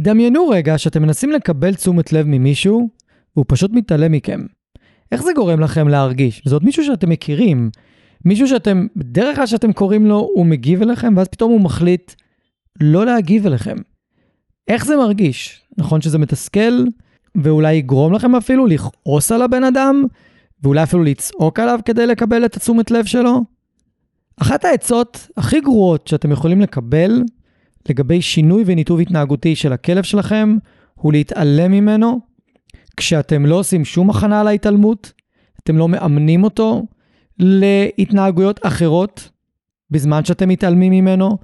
דמיינו רגע שאתם מנסים לקבל תשומת לב ממישהו, והוא פשוט מתעלם מכם. איך זה גורם לכם להרגיש? זה עוד מישהו שאתם מכירים, מישהו שאתם, בדרך כלל שאתם קוראים לו, הוא מגיב אליכם, ואז פתאום הוא מחליט לא להגיב אליכם. איך זה מרגיש? נכון שזה מתסכל, ואולי יגרום לכם אפילו לכעוס על הבן אדם, ואולי אפילו לצעוק עליו כדי לקבל את התשומת לב שלו? אחת העצות הכי גרועות שאתם יכולים לקבל לגבי שינוי וניתוב התנהגותי של הכלב שלכם, הוא להתעלם ממנו. כשאתם לא עושים שום הכנה על ההתעלמות, אתם לא מאמנים אותו להתנהגויות אחרות בזמן שאתם מתעלמים ממנו.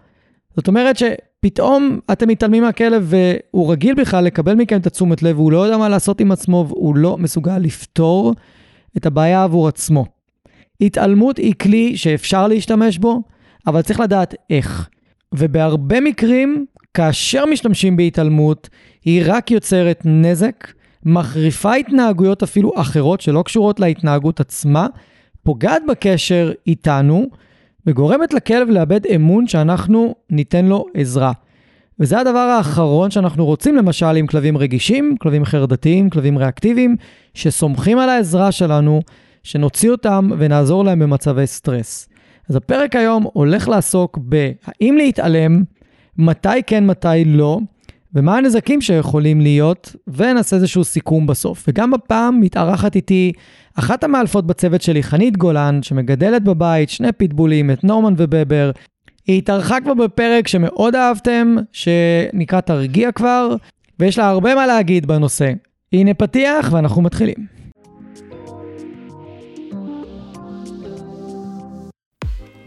זאת אומרת שפתאום אתם מתעלמים מהכלב והוא רגיל בכלל לקבל מכם את התשומת לב, והוא לא יודע מה לעשות עם עצמו והוא לא מסוגל לפתור את הבעיה עבור עצמו. התעלמות היא כלי שאפשר להשתמש בו, אבל צריך לדעת איך. ובהרבה מקרים, כאשר משתמשים בהתעלמות, היא רק יוצרת נזק, מחריפה התנהגויות אפילו אחרות שלא קשורות להתנהגות עצמה, פוגעת בקשר איתנו, וגורמת לכלב לאבד אמון שאנחנו ניתן לו עזרה. וזה הדבר האחרון שאנחנו רוצים למשל עם כלבים רגישים, כלבים חרדתיים, כלבים ריאקטיביים, שסומכים על העזרה שלנו, שנוציא אותם ונעזור להם במצבי סטרס. אז הפרק היום הולך לעסוק בהאם להתעלם, מתי כן, מתי לא, ומה הנזקים שיכולים להיות, ונעשה איזשהו סיכום בסוף. וגם הפעם מתארחת איתי אחת המאלפות בצוות שלי, חנית גולן, שמגדלת בבית שני פיטבולים, את נורמן ובבר. היא התארחה כבר בפרק שמאוד אהבתם, שנקרא תרגיע כבר, ויש לה הרבה מה להגיד בנושא. הנה פתיח ואנחנו מתחילים.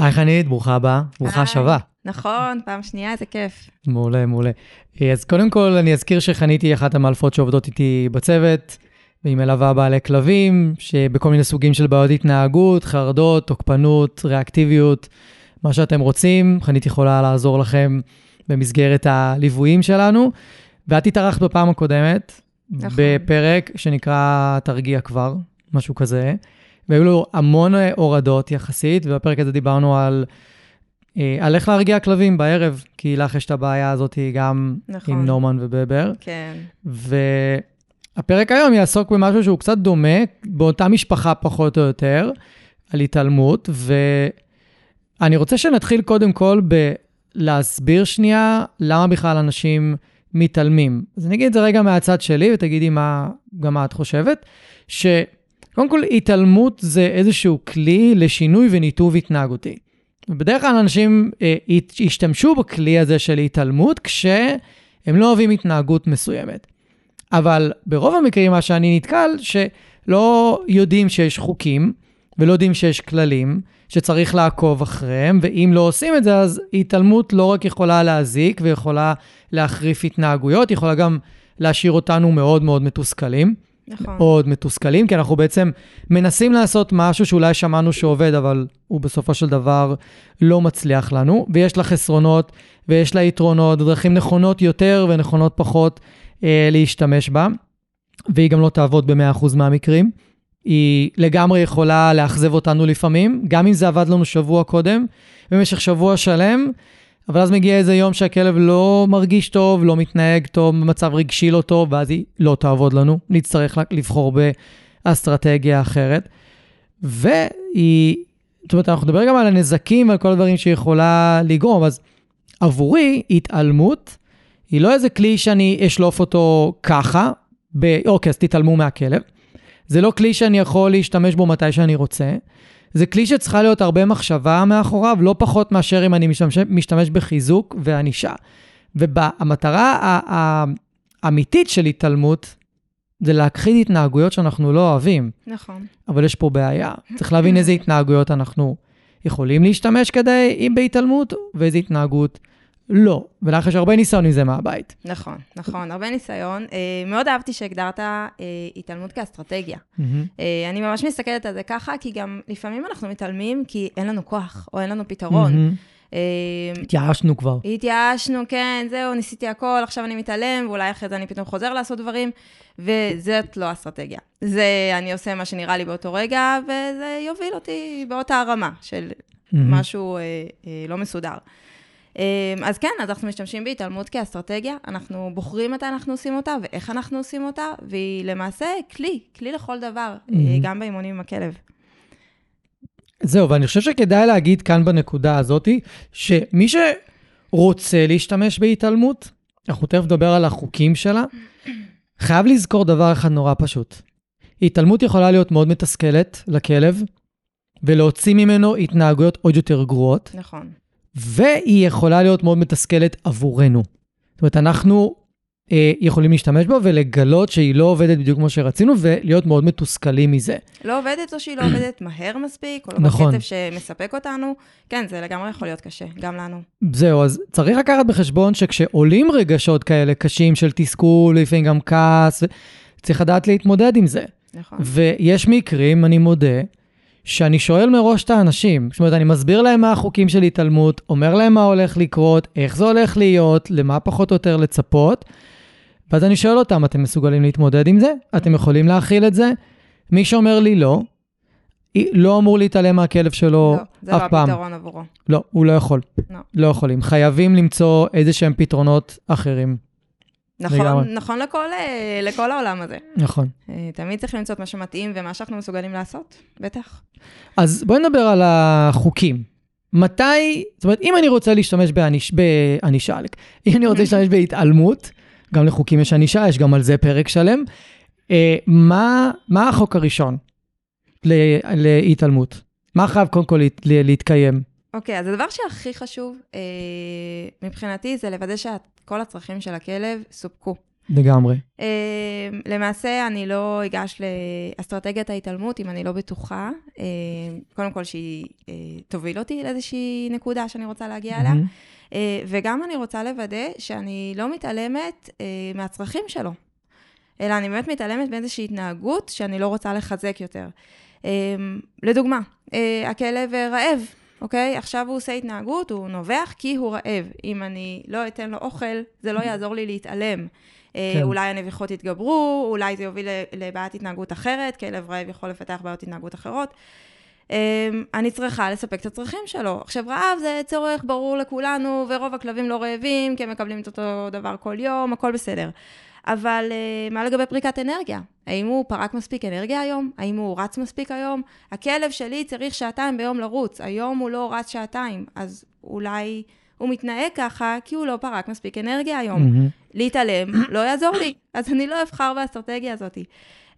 היי חנית, ברוכה הבאה, ברוכה שווה. נכון, פעם שנייה, זה כיף. מעולה, מעולה. אז קודם כל אני אזכיר שחנית היא אחת המאלפות שעובדות איתי בצוות, והיא מלווה בעלי כלבים, שבכל מיני סוגים של בעיות התנהגות, חרדות, תוקפנות, ריאקטיביות, מה שאתם רוצים, חנית יכולה לעזור לכם במסגרת הליוויים שלנו. ואת התארחת בפעם הקודמת, נכון. בפרק שנקרא תרגיע כבר, משהו כזה. והיו לו המון אה, הורדות יחסית, ובפרק הזה דיברנו על, אה, על איך להרגיע כלבים בערב, כי לך יש את הבעיה הזאת גם נכון. עם נורמן ובבר. כן. והפרק היום יעסוק במשהו שהוא קצת דומה, באותה משפחה פחות או יותר, על התעלמות, ואני רוצה שנתחיל קודם כל בלהסביר שנייה למה בכלל אנשים מתעלמים. אז אני אגיד את זה רגע מהצד שלי, ותגידי מה, גם מה את חושבת, ש... קודם כל, התעלמות זה איזשהו כלי לשינוי וניתוב התנהגותי. בדרך כלל אנשים אה, ישתמשו בכלי הזה של התעלמות כשהם לא אוהבים התנהגות מסוימת. אבל ברוב המקרים מה שאני נתקל, שלא יודעים שיש חוקים ולא יודעים שיש כללים שצריך לעקוב אחריהם, ואם לא עושים את זה, אז התעלמות לא רק יכולה להזיק ויכולה להחריף התנהגויות, יכולה גם להשאיר אותנו מאוד מאוד מתוסכלים. נכון. מאוד מתוסכלים, כי אנחנו בעצם מנסים לעשות משהו שאולי שמענו שעובד, אבל הוא בסופו של דבר לא מצליח לנו, ויש לה חסרונות ויש לה יתרונות, דרכים נכונות יותר ונכונות פחות אה, להשתמש בה, והיא גם לא תעבוד ב-100% מהמקרים. היא לגמרי יכולה לאכזב אותנו לפעמים, גם אם זה עבד לנו שבוע קודם, במשך שבוע שלם, אבל אז מגיע איזה יום שהכלב לא מרגיש טוב, לא מתנהג טוב, במצב רגשי לא טוב, ואז היא לא תעבוד לנו, נצטרך לבחור באסטרטגיה אחרת. והיא, זאת אומרת, אנחנו נדבר גם על הנזקים ועל כל הדברים שהיא יכולה לגרום, אז עבורי התעלמות היא לא איזה כלי שאני אשלוף אותו ככה, ב... אוקיי, אז תתעלמו מהכלב. זה לא כלי שאני יכול להשתמש בו מתי שאני רוצה. זה כלי שצריכה להיות הרבה מחשבה מאחוריו, לא פחות מאשר אם אני משתמש, משתמש בחיזוק וענישה. והמטרה האמיתית של התעלמות זה להכחיד התנהגויות שאנחנו לא אוהבים. נכון. אבל יש פה בעיה. צריך להבין איזה התנהגויות אנחנו יכולים להשתמש כדי, אם בהתעלמות, ואיזה התנהגות לא. ולך יש הרבה ניסיון עם זה מהבית. נכון, נכון, הרבה ניסיון. אה, מאוד אהבתי שהגדרת אה, התעלמות כאסטרטגיה. Mm-hmm. אני ממש מסתכלת על זה ככה, כי גם לפעמים אנחנו מתעלמים כי אין לנו כוח, או אין לנו פתרון. Mm-hmm. התייאשנו כבר. התייאשנו, כן, זהו, ניסיתי הכל, עכשיו אני מתעלם, ואולי אחרי זה אני פתאום חוזר לעשות דברים, וזאת לא אסטרטגיה. זה, אני עושה מה שנראה לי באותו רגע, וזה יוביל אותי באותה רמה של mm-hmm. משהו אה, אה, לא מסודר. אה, אז כן, אז אנחנו משתמשים בהתעלמות כאסטרטגיה, אנחנו בוחרים מתי אנחנו עושים אותה ואיך אנחנו עושים אותה, והיא למעשה כלי, כלי לכל דבר, mm-hmm. גם באימונים עם הכלב. זהו, ואני חושב שכדאי להגיד כאן בנקודה הזאת, שמי שרוצה להשתמש בהתעלמות, אנחנו תכף נדבר על החוקים שלה, חייב לזכור דבר אחד נורא פשוט. התעלמות יכולה להיות מאוד מתסכלת לכלב, ולהוציא ממנו התנהגויות עוד יותר גרועות. נכון. והיא יכולה להיות מאוד מתסכלת עבורנו. זאת אומרת, אנחנו אה, יכולים להשתמש בה ולגלות שהיא לא עובדת בדיוק כמו שרצינו, ולהיות מאוד מתוסכלים מזה. לא עובדת או שהיא לא עובדת מהר מספיק, או לא נכון. בקצב שמספק אותנו. כן, זה לגמרי יכול להיות קשה, גם לנו. זהו, אז צריך לקחת בחשבון שכשעולים רגשות כאלה קשים של תסכול, לפעמים גם כעס, צריך לדעת להתמודד עם זה. נכון. ויש מקרים, אני מודה, שאני שואל מראש את האנשים. זאת אומרת, אני מסביר להם מה החוקים של התעלמות, אומר להם מה הולך לקרות, איך זה הולך להיות, למה פחות או יותר לצפות, ואז אני שואל אותם, אתם מסוגלים להתמודד עם זה? אתם יכולים להכיל את זה? מי שאומר לי לא, לא אמור להתעלם מהכלב שלו לא, אף פעם. לא, זה לא הפתרון עבורו. לא, הוא לא יכול. לא. לא יכולים. חייבים למצוא איזה שהם פתרונות אחרים. נכון, נכון לכל, אה, לכל העולם הזה. נכון. אה, תמיד צריך למצוא את מה שמתאים ומה שאנחנו מסוגלים לעשות, בטח. אז בואי נדבר על החוקים. מתי, זאת אומרת, אם אני רוצה להשתמש בעניש, בענישה, אם אני רוצה להשתמש בהתעלמות, גם לחוקים יש ענישה, יש גם על זה פרק שלם. אה, מה, מה החוק הראשון להתעלמות? מה חייב קודם כל להת, להתקיים? אוקיי, okay, אז הדבר שהכי חשוב אה, מבחינתי זה לוודא שכל הצרכים של הכלב סופקו. לגמרי. אה, למעשה, אני לא אגש לאסטרטגיית ההתעלמות אם אני לא בטוחה. אה, קודם כל, שהיא אה, תוביל אותי לאיזושהי נקודה שאני רוצה להגיע mm-hmm. אליה. אה, וגם אני רוצה לוודא שאני לא מתעלמת אה, מהצרכים שלו, אלא אני באמת מתעלמת מאיזושהי התנהגות שאני לא רוצה לחזק יותר. אה, לדוגמה, הכלב רעב, אוקיי? עכשיו הוא עושה התנהגות, הוא נובח כי הוא רעב. אם אני לא אתן לו אוכל, זה לא יעזור לי להתעלם. כן. אולי הנביחות יתגברו, אולי זה יוביל לבעיית התנהגות אחרת, כלב רעב יכול לפתח בעיות התנהגות אחרות. אמ, אני צריכה לספק את הצרכים שלו. עכשיו, רעב זה צורך ברור לכולנו, ורוב הכלבים לא רעבים, כי הם מקבלים את אותו דבר כל יום, הכל בסדר. אבל uh, מה לגבי פריקת אנרגיה? האם הוא פרק מספיק אנרגיה היום? האם הוא רץ מספיק היום? הכלב שלי צריך שעתיים ביום לרוץ, היום הוא לא רץ שעתיים, אז אולי הוא מתנהג ככה כי הוא לא פרק מספיק אנרגיה היום. Mm-hmm. להתעלם לא יעזור לי, אז אני לא אבחר באסטרטגיה הזאת.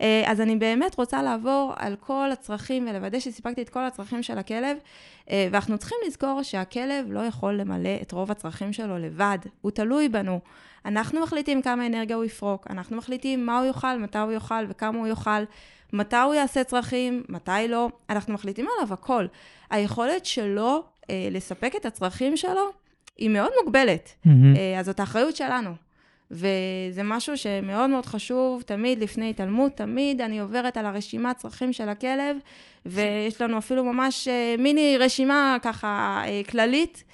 אה, אז אני באמת רוצה לעבור על כל הצרכים ולוודא שסיפקתי את כל הצרכים של הכלב, אה, ואנחנו צריכים לזכור שהכלב לא יכול למלא את רוב הצרכים שלו לבד, הוא תלוי בנו. אנחנו מחליטים כמה אנרגיה הוא יפרוק, אנחנו מחליטים מה הוא יאכל, מתי הוא יאכל וכמה הוא יאכל, מתי הוא יעשה צרכים, מתי לא, אנחנו מחליטים עליו הכל. היכולת שלו אה, לספק את הצרכים שלו היא מאוד מוגבלת, mm-hmm. אה, אז זאת האחריות שלנו. וזה משהו שמאוד מאוד חשוב, תמיד לפני התעלמות, תמיד אני עוברת על הרשימת צרכים של הכלב, ויש לנו אפילו ממש אה, מיני רשימה ככה אה, כללית,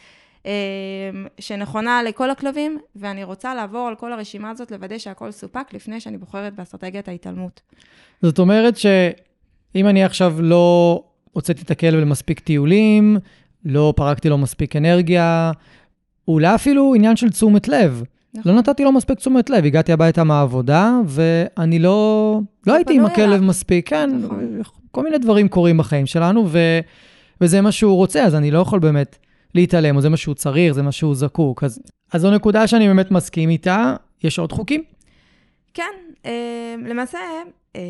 שנכונה לכל הכלבים, ואני רוצה לעבור על כל הרשימה הזאת, לוודא שהכל סופק לפני שאני בוחרת באסטרטגיית ההתעלמות. זאת אומרת שאם אני עכשיו לא הוצאתי את הכלב למספיק טיולים, לא פרקתי לו מספיק אנרגיה, אולי אפילו עניין של תשומת לב. נכון. לא נתתי לו מספיק תשומת לב, הגעתי הביתה מהעבודה, ואני לא, לא הייתי עם הכלב אליו. מספיק, כן, נכון. כל מיני דברים קורים בחיים שלנו, ו, וזה מה שהוא רוצה, אז אני לא יכול באמת להתעלם, או זה מה שהוא צריך, זה מה שהוא זקוק. אז אז זו נקודה שאני באמת מסכים איתה. יש עוד חוקים? כן, אה, למעשה, אה,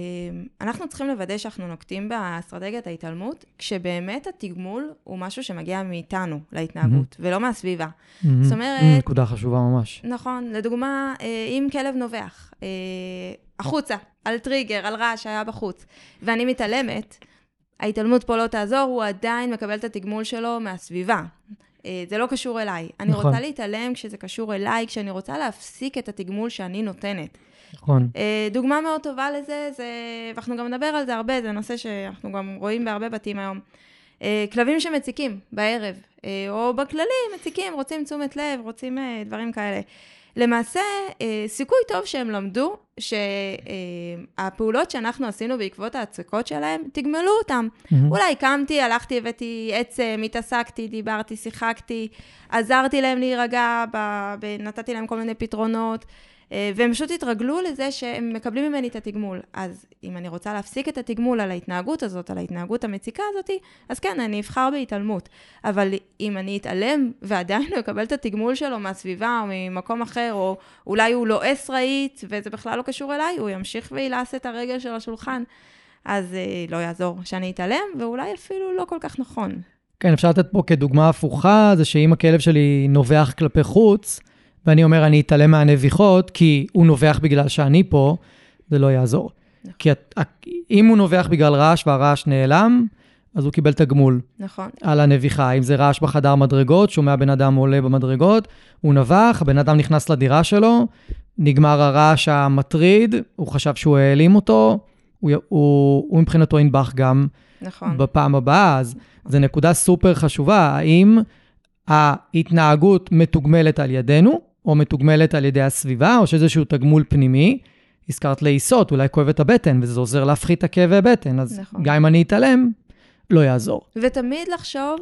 אנחנו צריכים לוודא שאנחנו נוקטים באסטרטגיית ההתעלמות, כשבאמת התגמול הוא משהו שמגיע מאיתנו להתנהגות, mm-hmm. ולא מהסביבה. Mm-hmm. זאת אומרת... Mm, נקודה חשובה ממש. נכון, לדוגמה, אה, אם כלב נובח החוצה, על טריגר, על רעש שהיה בחוץ, ואני מתעלמת, ההתעלמות פה לא תעזור, הוא עדיין מקבל את התגמול שלו מהסביבה. זה לא קשור אליי. אני נכון. רוצה להתעלם כשזה קשור אליי, כשאני רוצה להפסיק את התגמול שאני נותנת. נכון. אה, דוגמה מאוד טובה לזה, זה, ואנחנו גם נדבר על זה הרבה, זה נושא שאנחנו גם רואים בהרבה בתים היום. אה, כלבים שמציקים בערב, אה, או בכללי מציקים, רוצים תשומת לב, רוצים דברים כאלה. למעשה, סיכוי טוב שהם למדו שהפעולות שאנחנו עשינו בעקבות ההצקות שלהם, תגמלו אותם. Mm-hmm. אולי קמתי, הלכתי, הבאתי עצם, התעסקתי, דיברתי, שיחקתי, עזרתי להם להירגע, נתתי להם כל מיני פתרונות. אה, והם פשוט התרגלו לזה שהם מקבלים ממני את התגמול. אז אם אני רוצה להפסיק את התגמול על ההתנהגות הזאת, על ההתנהגות המציקה הזאת, אז כן, אני אבחר בהתעלמות. אבל אם אני אתעלם ועדיין הוא יקבל את התגמול שלו מהסביבה או ממקום אחר, או אולי הוא לועס רהיט וזה בכלל לא קשור אליי, הוא ימשיך וילעס את הרגל של השולחן. אז אה, לא יעזור שאני אתעלם, ואולי אפילו לא כל כך נכון. כן, אפשר לתת פה כדוגמה הפוכה, זה שאם הכלב שלי נובח כלפי חוץ, ואני אומר, אני אתעלם מהנביחות, כי הוא נובח בגלל שאני פה, זה לא יעזור. נכון. כי את, אם הוא נובח בגלל רעש והרעש נעלם, אז הוא קיבל תגמול. נכון. על הנביחה. אם זה רעש בחדר מדרגות, שומע בן אדם עולה במדרגות, הוא נבח, הבן אדם נכנס לדירה שלו, נגמר הרעש המטריד, הוא חשב שהוא העלים אותו, הוא, הוא, הוא מבחינתו ינבח גם נכון. בפעם הבאה. אז זו נקודה סופר חשובה. האם ההתנהגות מתוגמלת על ידינו, או מתוגמלת על ידי הסביבה, או שאיזשהו תגמול פנימי. הזכרת לעיסות, אולי כואב את הבטן, וזה עוזר להפחית את הכאבי בטן, אז נכון. גם אם אני אתעלם, לא יעזור. ותמיד לחשוב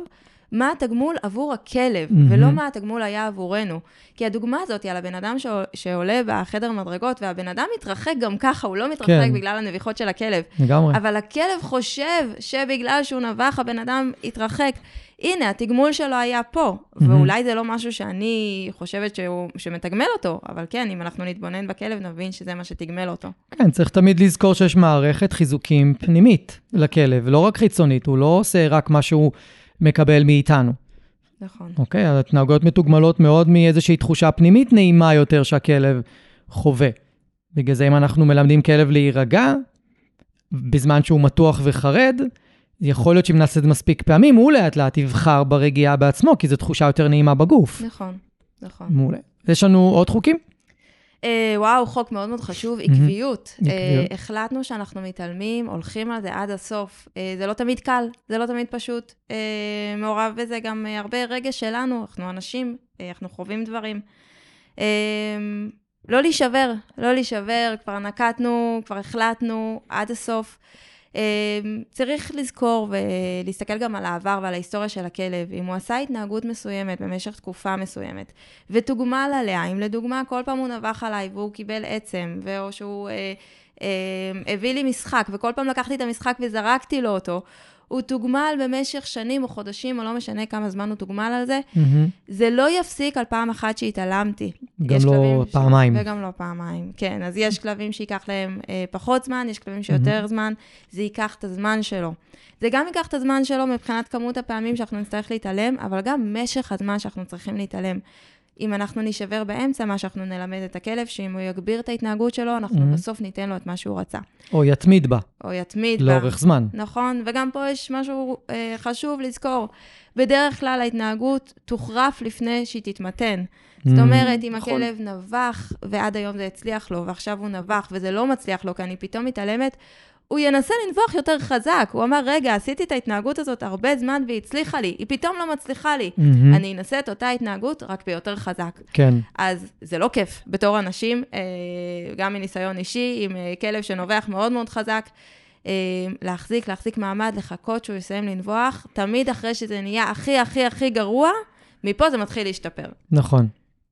מה התגמול עבור הכלב, mm-hmm. ולא מה התגמול היה עבורנו. כי הדוגמה הזאת היא על הבן אדם שעולה בחדר מדרגות, והבן אדם מתרחק גם ככה, הוא לא מתרחק כן. בגלל הנביחות של הכלב. לגמרי. אבל הכלב חושב שבגלל שהוא נבח, הבן אדם התרחק. הנה, התגמול שלו היה פה, mm-hmm. ואולי זה לא משהו שאני חושבת שהוא, שמתגמל אותו, אבל כן, אם אנחנו נתבונן בכלב, נבין שזה מה שתגמל אותו. כן, צריך תמיד לזכור שיש מערכת חיזוקים פנימית לכלב, לא רק חיצונית, הוא לא עושה רק מה שהוא מקבל מאיתנו. נכון. אוקיי, ההתנהגויות מתוגמלות מאוד מאיזושהי תחושה פנימית נעימה יותר שהכלב חווה. בגלל זה אם אנחנו מלמדים כלב להירגע, בזמן שהוא מתוח וחרד, יכול להיות שאם נעשה את זה מספיק פעמים, הוא לאט לאט יבחר ברגיעה בעצמו, כי זו תחושה יותר נעימה בגוף. נכון, נכון. מעולה. יש לנו עוד חוקים? אה, וואו, חוק מאוד מאוד חשוב, עקביות. אה, החלטנו שאנחנו מתעלמים, הולכים על זה עד הסוף. אה, זה לא תמיד קל, זה לא תמיד פשוט. מעורב בזה גם הרבה רגש שלנו, אנחנו אנשים, אנחנו חווים דברים. לא להישבר, לא להישבר, כבר נקטנו, כבר החלטנו עד הסוף. אמ, צריך לזכור ולהסתכל גם על העבר ועל ההיסטוריה של הכלב. אם הוא עשה התנהגות מסוימת במשך תקופה מסוימת, ותוגמל עליה, אם לדוגמה כל פעם הוא נבח עליי והוא קיבל עצם, או שהוא אה, אה, הביא לי משחק, וכל פעם לקחתי את המשחק וזרקתי לו אותו, הוא תוגמל במשך שנים או חודשים, או לא משנה כמה זמן הוא תוגמל על זה, mm-hmm. זה לא יפסיק על פעם אחת שהתעלמתי. גם לא פעמיים. ש... וגם לא פעמיים, כן. אז יש כלבים שייקח להם אה, פחות זמן, יש כלבים שיותר mm-hmm. זמן, זה ייקח את הזמן שלו. זה גם ייקח את הזמן שלו מבחינת כמות הפעמים שאנחנו נצטרך להתעלם, אבל גם משך הזמן שאנחנו צריכים להתעלם. אם אנחנו נישבר באמצע, מה שאנחנו נלמד את הכלב, שאם הוא יגביר את ההתנהגות שלו, אנחנו mm-hmm. בסוף ניתן לו את מה שהוא רצה. או יתמיד בה. או יתמיד לאורך בה. לאורך זמן. נכון, וגם פה יש משהו אה, חשוב לזכור. בדרך כלל ההתנהגות תוחרף לפני שהיא תתמתן. Mm-hmm. זאת אומרת, אם נכון. הכלב נבח, ועד היום זה הצליח לו, ועכשיו הוא נבח, וזה לא מצליח לו, כי אני פתאום מתעלמת, הוא ינסה לנבוח יותר חזק. הוא אמר, רגע, עשיתי את ההתנהגות הזאת הרבה זמן והיא הצליחה לי, היא פתאום לא מצליחה לי. Mm-hmm. אני אנסה את אותה התנהגות, רק ביותר חזק. כן. אז זה לא כיף בתור אנשים, אה, גם מניסיון אישי, עם אה, כלב שנובח מאוד מאוד חזק. אה, להחזיק, להחזיק מעמד, לחכות שהוא יסיים לנבוח, תמיד אחרי שזה נהיה הכי הכי הכי גרוע, מפה זה מתחיל להשתפר. נכון.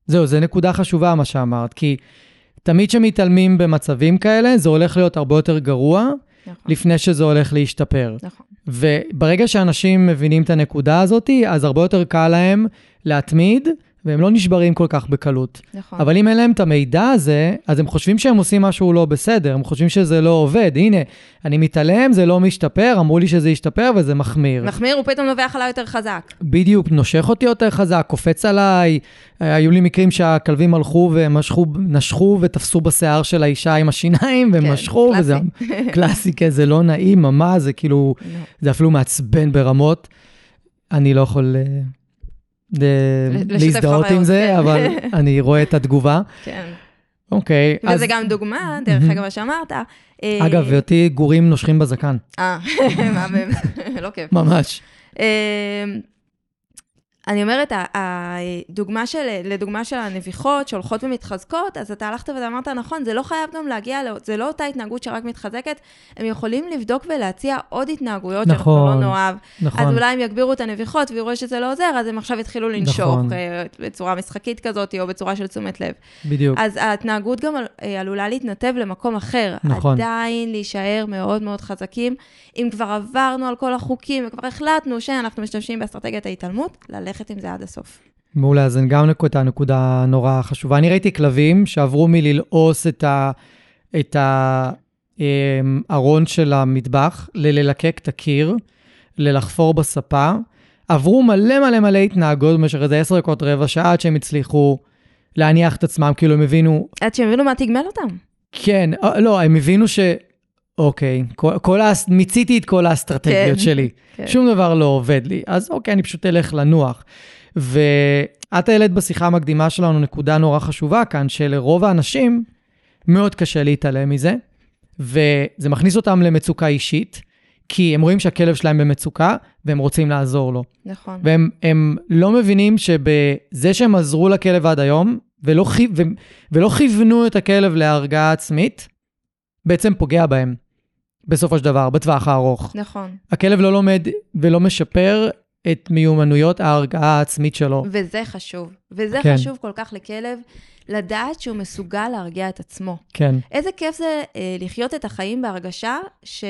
זהו, זו נקודה חשובה מה שאמרת, כי תמיד כשמתעלמים במצבים כאלה, זה הולך להיות הרבה יותר גרוע, נכון. לפני שזה הולך להשתפר. נכון. וברגע שאנשים מבינים את הנקודה הזאת, אז הרבה יותר קל להם להתמיד והם לא נשברים כל כך בקלות. נכון. אבל אם אין להם את המידע הזה, אז הם חושבים שהם עושים משהו לא בסדר, הם חושבים שזה לא עובד. הנה, אני מתעלם, זה לא משתפר, אמרו לי שזה ישתפר וזה מחמיר. מחמיר, הוא פתאום נובח עליי יותר חזק. בדיוק, נושך אותי יותר חזק, קופץ עליי. היו לי מקרים שהכלבים הלכו ומשכו, נשכו ותפסו בשיער של האישה עם השיניים, והם כן, משכו, וזה קלאסי. כן, זה לא נעים ממש, זה כאילו, לא. זה אפילו מעצבן ברמות. אני לא יכול אה, להזדהות עם זה, כן. אבל אני רואה את התגובה. כן. אוקיי. וזה גם דוגמה, דרך. אגב, מה שאמרת. אה, אגב, אותי גורים נושכים בזקן, אה, מה באמת? לא כיף. ממש. אני אומרת, הדוגמה של, לדוגמה של הנביחות שהולכות ומתחזקות, אז אתה הלכת ואמרת, נכון, זה לא חייב גם להגיע, לא- זה לא אותה התנהגות שרק מתחזקת, הם יכולים לבדוק ולהציע עוד התנהגויות שאנחנו נכון, לא נאהב. נכון. אז אולי הם יגבירו את הנביחות ויראו שזה לא עוזר, אז הם עכשיו יתחילו לנשוך נכון. אה, בצורה משחקית כזאת, או בצורה של תשומת לב. בדיוק. אז ההתנהגות גם אה, עלולה להתנתב למקום אחר. נכון. עדיין להישאר מאוד מאוד חזקים. אם כבר עברנו על כל החוקים וכבר החלטנו שאנחנו משתמשים באסטרטגיית ההתעלמות, ללכת עם זה עד הסוף. מעולה, אז גם נקודה, נקודה נורא חשובה. אני ראיתי כלבים שעברו מללעוס את ה... את הארון של המטבח, לללקק את הקיר, ללחפור בספה. עברו מלא מלא מלא התנהגות במשך איזה עשר דקות, רבע שעה, עד שהם הצליחו להניח את עצמם, כאילו הם הבינו, עד שהם הבינו מה תגמל אותם. כן, אה, לא, הם הבינו ש... אוקיי, כל, כל. מיציתי את כל האסטרטגיות כן, שלי. כן. שום דבר לא עובד לי, אז אוקיי, אני פשוט אלך לנוח. ואת העלית בשיחה המקדימה שלנו נקודה נורא חשובה כאן, שלרוב האנשים מאוד קשה להתעלם מזה, וזה מכניס אותם למצוקה אישית, כי הם רואים שהכלב שלהם במצוקה, והם רוצים לעזור לו. נכון. והם הם לא מבינים שבזה שהם עזרו לכלב עד היום, ולא, ולא כיוונו את הכלב להרגעה עצמית, בעצם פוגע בהם, בסופו של דבר, בטווח הארוך. נכון. הכלב לא לומד ולא משפר את מיומנויות ההרגעה העצמית שלו. וזה חשוב. וזה כן. חשוב כל כך לכלב, לדעת שהוא מסוגל להרגיע את עצמו. כן, איזה כיף זה אה, לחיות את החיים בהרגשה ש...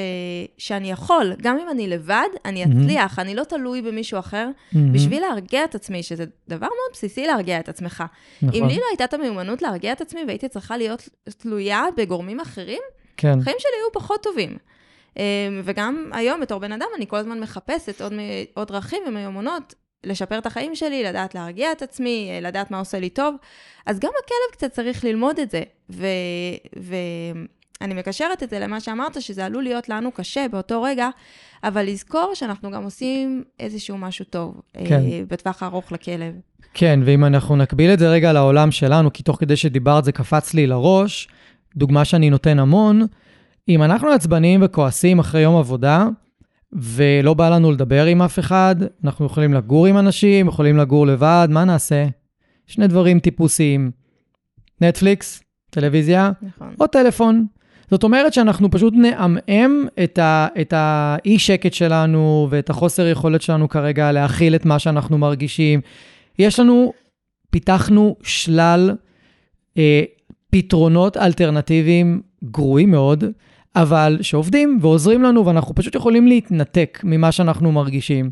שאני יכול, גם אם אני לבד, אני. אצליח, אני לא תלוי במישהו אחר, מהמם. בשביל להרגיע את עצמי, שזה דבר מאוד בסיסי להרגיע את עצמך. נכון, אם לי לא הייתה את המיומנות להרגיע את עצמי והייתי צריכה להיות תלויה בגורמים אחרים, כן, החיים שלי היו פחות טובים. אה, וגם היום, בתור בן אדם, אני כל הזמן מחפשת עוד, עוד דרכים ומיומנות לשפר את החיים שלי, לדעת להרגיע את עצמי, אה, לדעת מה עושה לי טוב. אז גם הכלב קצת צריך ללמוד את זה. ואני מקשרת את זה למה שאמרת, שזה עלול להיות לנו קשה באותו רגע, אבל לזכור שאנחנו גם עושים איזשהו משהו טוב אה, כן. בטווח הארוך לכלב. כן, ואם אנחנו נקביל את זה רגע לעולם שלנו, כי תוך כדי שדיברת זה קפץ לי לראש, דוגמה שאני נותן המון, אם אנחנו עצבניים וכועסים אחרי יום עבודה, ולא בא לנו לדבר עם אף אחד, אנחנו יכולים לגור עם אנשים, יכולים לגור לבד, מה נעשה? שני דברים טיפוסיים, נטפליקס, טלוויזיה, נכון. או טלפון. זאת אומרת שאנחנו פשוט נעמעם את, ה, את האי שקט שלנו ואת החוסר יכולת שלנו כרגע להכיל את מה שאנחנו מרגישים. יש לנו, פיתחנו שלל אה, פתרונות אלטרנטיביים גרועים מאוד, אבל שעובדים ועוזרים לנו ואנחנו פשוט יכולים להתנתק ממה שאנחנו מרגישים.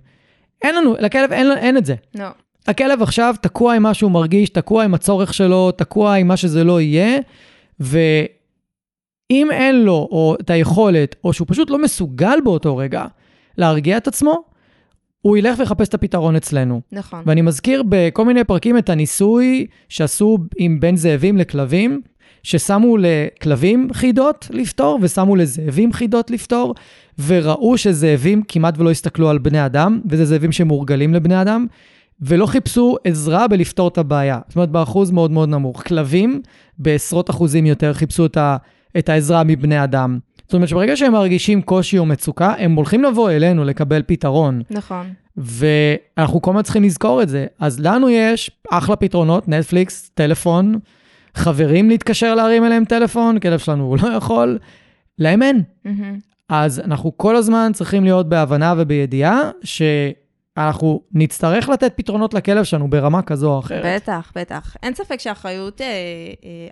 אין לנו, לכלב אין, אין את זה. לא. הכלב עכשיו תקוע עם מה שהוא מרגיש, תקוע עם הצורך שלו, תקוע עם מה שזה לא יהיה, ואם אין לו או את היכולת, או שהוא פשוט לא מסוגל באותו רגע להרגיע את עצמו, הוא ילך ויחפש את הפתרון אצלנו. נכון. ואני מזכיר בכל מיני פרקים את הניסוי שעשו עם בין זאבים לכלבים, ששמו לכלבים חידות לפתור ושמו לזאבים חידות לפתור, וראו שזאבים כמעט ולא הסתכלו על בני אדם, וזה זאבים שמורגלים לבני אדם, ולא חיפשו עזרה בלפתור את הבעיה. זאת אומרת, באחוז מאוד מאוד נמוך. כלבים בעשרות אחוזים יותר חיפשו את, ה, את העזרה מבני אדם. זאת אומרת שברגע שהם מרגישים קושי או מצוקה, הם הולכים לבוא אלינו לקבל פתרון. נכון. ואנחנו כל הזמן צריכים לזכור את זה. אז לנו יש אחלה פתרונות, נטפליקס, טלפון, חברים להתקשר להרים אליהם טלפון, כלב שלנו הוא לא יכול, להם אין. מהמם. אז אנחנו כל הזמן צריכים להיות בהבנה ובידיעה שאנחנו נצטרך לתת פתרונות לכלב שלנו ברמה כזו או אחרת. בטח, בטח. אין ספק שהאחריות אה,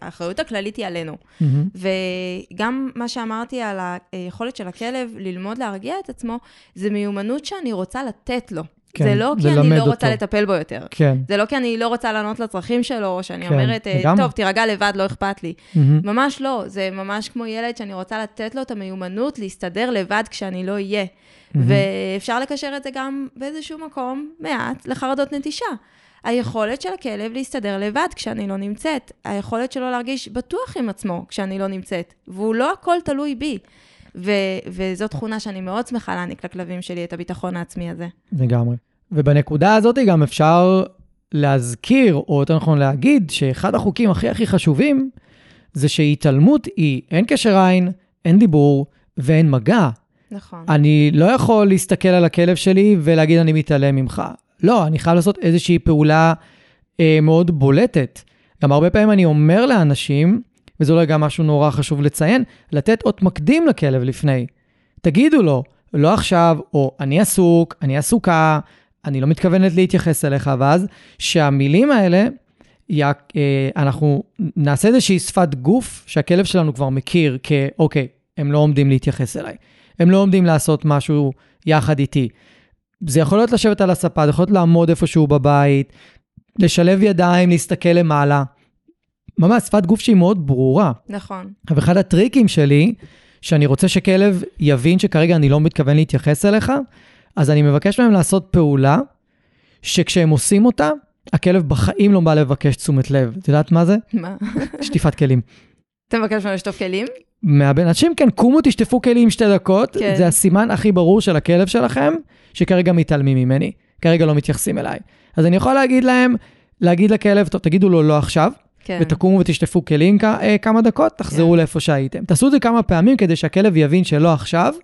אה, הכללית היא עלינו. מהמם. וגם מה שאמרתי על היכולת של הכלב ללמוד להרגיע את עצמו, זה מיומנות שאני רוצה לתת לו. כן, זה לא כי אני לא אותו. רוצה לטפל בו יותר. כן. זה לא כי אני לא רוצה לענות לצרכים שלו, או שאני כן, אומרת, אה, לגמרי. טוב, תירגע לבד, לא אכפת לי. מהמם. ממש לא, זה ממש כמו ילד שאני רוצה לתת לו את המיומנות להסתדר לבד כשאני לא אהיה. מהמם. ואפשר לקשר את זה גם באיזשהו מקום, מעט, לחרדות נטישה. היכולת של הכלב להסתדר לבד כשאני לא נמצאת. היכולת שלו להרגיש בטוח עם עצמו כשאני לא נמצאת. והוא לא הכל תלוי בי. ו- וזו תכונה שאני מאוד שמחה להעניק לכלבים שלי, את הביטחון העצמי הזה. לגמרי. ובנקודה הזאת גם אפשר להזכיר, או יותר נכון להגיד, שאחד החוקים הכי הכי חשובים, זה שהתעלמות היא אין קשר עין, אין דיבור ואין מגע. נכון. אני לא יכול להסתכל על הכלב שלי ולהגיד אני מתעלם ממך. לא, אני חייב לעשות איזושהי פעולה אה, מאוד בולטת. גם הרבה פעמים אני אומר לאנשים, וזה אולי גם משהו נורא חשוב לציין, לתת אות מקדים לכלב לפני. תגידו לו, לא עכשיו, או אני עסוק, אני עסוקה, אני לא מתכוונת להתייחס אליך, ואז שהמילים האלה, י... אה, אנחנו נעשה איזושהי שפת גוף שהכלב שלנו כבר מכיר כאוקיי, הם לא עומדים להתייחס אליי. הם לא עומדים לעשות משהו יחד איתי. זה יכול להיות לשבת על הספה, זה יכול להיות לעמוד איפשהו בבית, לשלב ידיים, להסתכל למעלה. ממש, שפת גוף שהיא מאוד ברורה. נכון. אבל אחד הטריקים שלי, שאני רוצה שכלב יבין שכרגע אני לא מתכוון להתייחס אליך, אז אני מבקש מהם לעשות פעולה, שכשהם עושים אותה, הכלב בחיים לא בא לבקש תשומת לב. את יודעת מה זה? מה? שטיפת כלים. אתה מבקש ממנו לשטוף כלים? מהבן אנשים, כן, קומו, תשטפו כלים שתי דקות, כן. זה הסימן הכי ברור של הכלב שלכם, שכרגע מתעלמים ממני, כרגע לא מתייחסים אליי. אז אני יכול להגיד להם, להגיד לכלב, טוב, תגידו לו לא עכשיו, כן. ותקומו ותשטפו כלים אה, כמה דקות, תחזרו לאיפה שהייתם. תעשו את זה כמה פעמים כדי שהכלב יבין שלא עכשיו,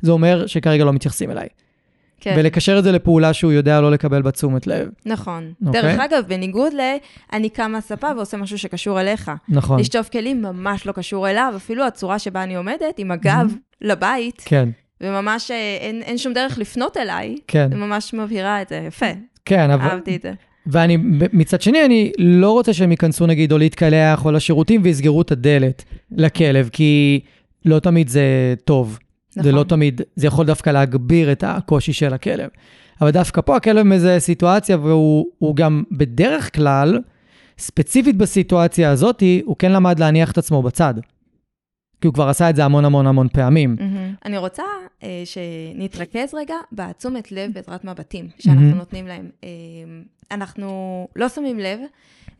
זה אומר שכרגע לא מתייחסים אליי. כן. ולקשר את זה לפעולה שהוא יודע לא לקבל בה תשומת לב. נכון. אוקיי. דרך אגב, בניגוד ל... אני קם מהספה ועושה משהו שקשור אליך. נכון. לשטוף כלים ממש לא קשור אליו, אפילו הצורה שבה אני עומדת, עם הגב לבית, כן, וממש אה, אין, אין שום דרך לפנות אליי, כן, זה ממש מבהירה את זה, יפה, כן, אבל... אהבתי את זה. ואני, מצד שני, אני לא רוצה שהם ייכנסו נגיד או להתקלח או לשירותים ויסגרו את הדלת לכלב, כי לא תמיד זה טוב. זה נכון. לא תמיד, זה יכול דווקא להגביר את הקושי של הכלב. אבל דווקא פה הכלב מאיזה סיטואציה, והוא הוא גם בדרך כלל, ספציפית בסיטואציה הזאת, הוא כן למד להניח את עצמו בצד. כי הוא כבר עשה את זה המון המון המון פעמים. מהמם. אני רוצה אה, שנתרכז רגע בתשומת לב בעזרת מבטים שאנחנו מהמם. נותנים להם. אה, אנחנו לא שמים לב,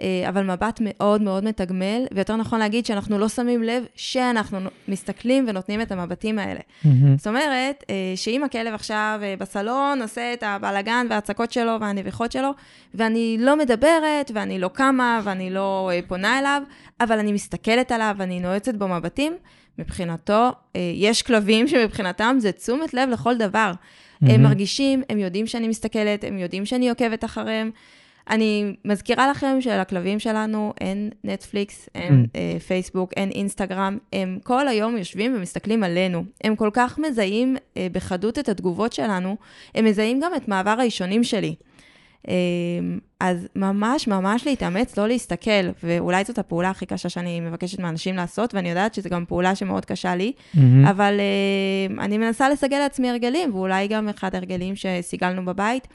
אה, אבל מבט מאוד מאוד מתגמל, ויותר נכון להגיד שאנחנו לא שמים לב שאנחנו מסתכלים ונותנים את המבטים האלה. מהמם. זאת אומרת, אה, שאם הכלב עכשיו אה, בסלון עושה את הבלגן וההצקות שלו והנביחות שלו, ואני לא מדברת, ואני לא קמה, ואני לא פונה אליו, אבל אני מסתכלת עליו ואני נועצת בו מבטים, מבחינתו, יש כלבים שמבחינתם זה תשומת לב לכל דבר. הם מהמם. מרגישים, הם יודעים שאני מסתכלת, הם יודעים שאני עוקבת אחריהם. אני מזכירה לכם שלכלבים שלנו אין נטפליקס, אין Mm. אה, פייסבוק, אין אינסטגרם, הם כל היום יושבים ומסתכלים עלינו. הם כל כך מזהים אה, בחדות את התגובות שלנו, הם מזהים גם את מעבר האישונים שלי. אה, אז ממש ממש להתאמץ, לא להסתכל, ואולי זאת הפעולה הכי קשה שאני מבקשת מאנשים לעשות, ואני יודעת שזו גם פעולה שמאוד קשה לי, מהמם. אבל uh, אני מנסה לסגל לעצמי הרגלים, ואולי גם אחד ההרגלים שסיגלנו בבית,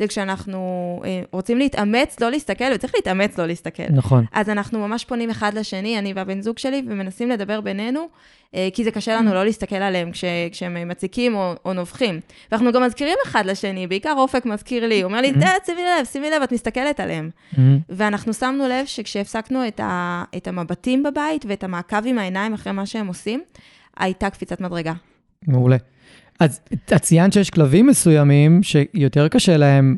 זה כשאנחנו uh, רוצים להתאמץ לא להסתכל, וצריך להתאמץ לא להסתכל. נכון. אז אנחנו ממש פונים אחד לשני, אני והבן זוג שלי, ומנסים לדבר בינינו, אה, כי זה קשה לנו לא להסתכל עליהם כש, כשהם אה, מציקים או, או נובחים. ואנחנו גם מזכירים אחד לשני, בעיקר אופק מזכיר לי, הוא אומר לי, "תה, שימי לב, שימי לב, את מסתכלת עליהם. מהמם. ואנחנו שמנו לב שכשהפסקנו את, ה, את המבטים בבית ואת המעקב עם העיניים אחרי מה שהם עושים, הייתה קפיצת מדרגה. מעולה. אז את ציינת שיש כלבים מסוימים שיותר קשה להם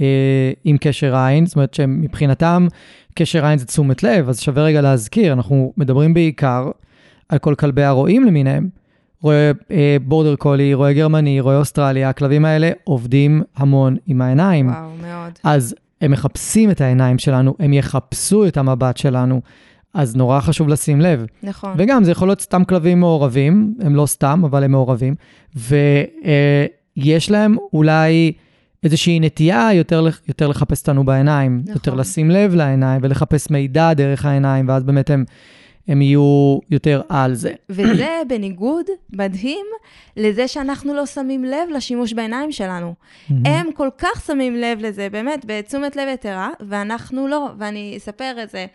אה, עם קשר עין, זאת אומרת שמבחינתם קשר עין זה תשומת לב, אז שווה רגע להזכיר, אנחנו מדברים בעיקר על כל כלבי הרועים למיניהם. רואה אה, בורדר קולי, רואה גרמני, רואה אוסטרליה, הכלבים האלה עובדים המון עם העיניים. וואו, מאוד. אז הם מחפשים את העיניים שלנו, הם יחפשו את המבט שלנו, אז נורא חשוב לשים לב. נכון. וגם, זה יכול להיות סתם כלבים מעורבים, הם לא סתם, אבל הם מעורבים, ויש להם אולי איזושהי נטייה יותר, יותר לחפש אותנו בעיניים, נכון. יותר לשים לב לעיניים ולחפש מידע דרך העיניים, ואז באמת הם הם יהיו יותר על זה. וזה בניגוד מדהים לזה שאנחנו לא שמים לב לשימוש בעיניים שלנו. הם כל כך שמים לב לזה, באמת, בתשומת לב יתרה, ואנחנו לא. ואני אספר את זה. אה,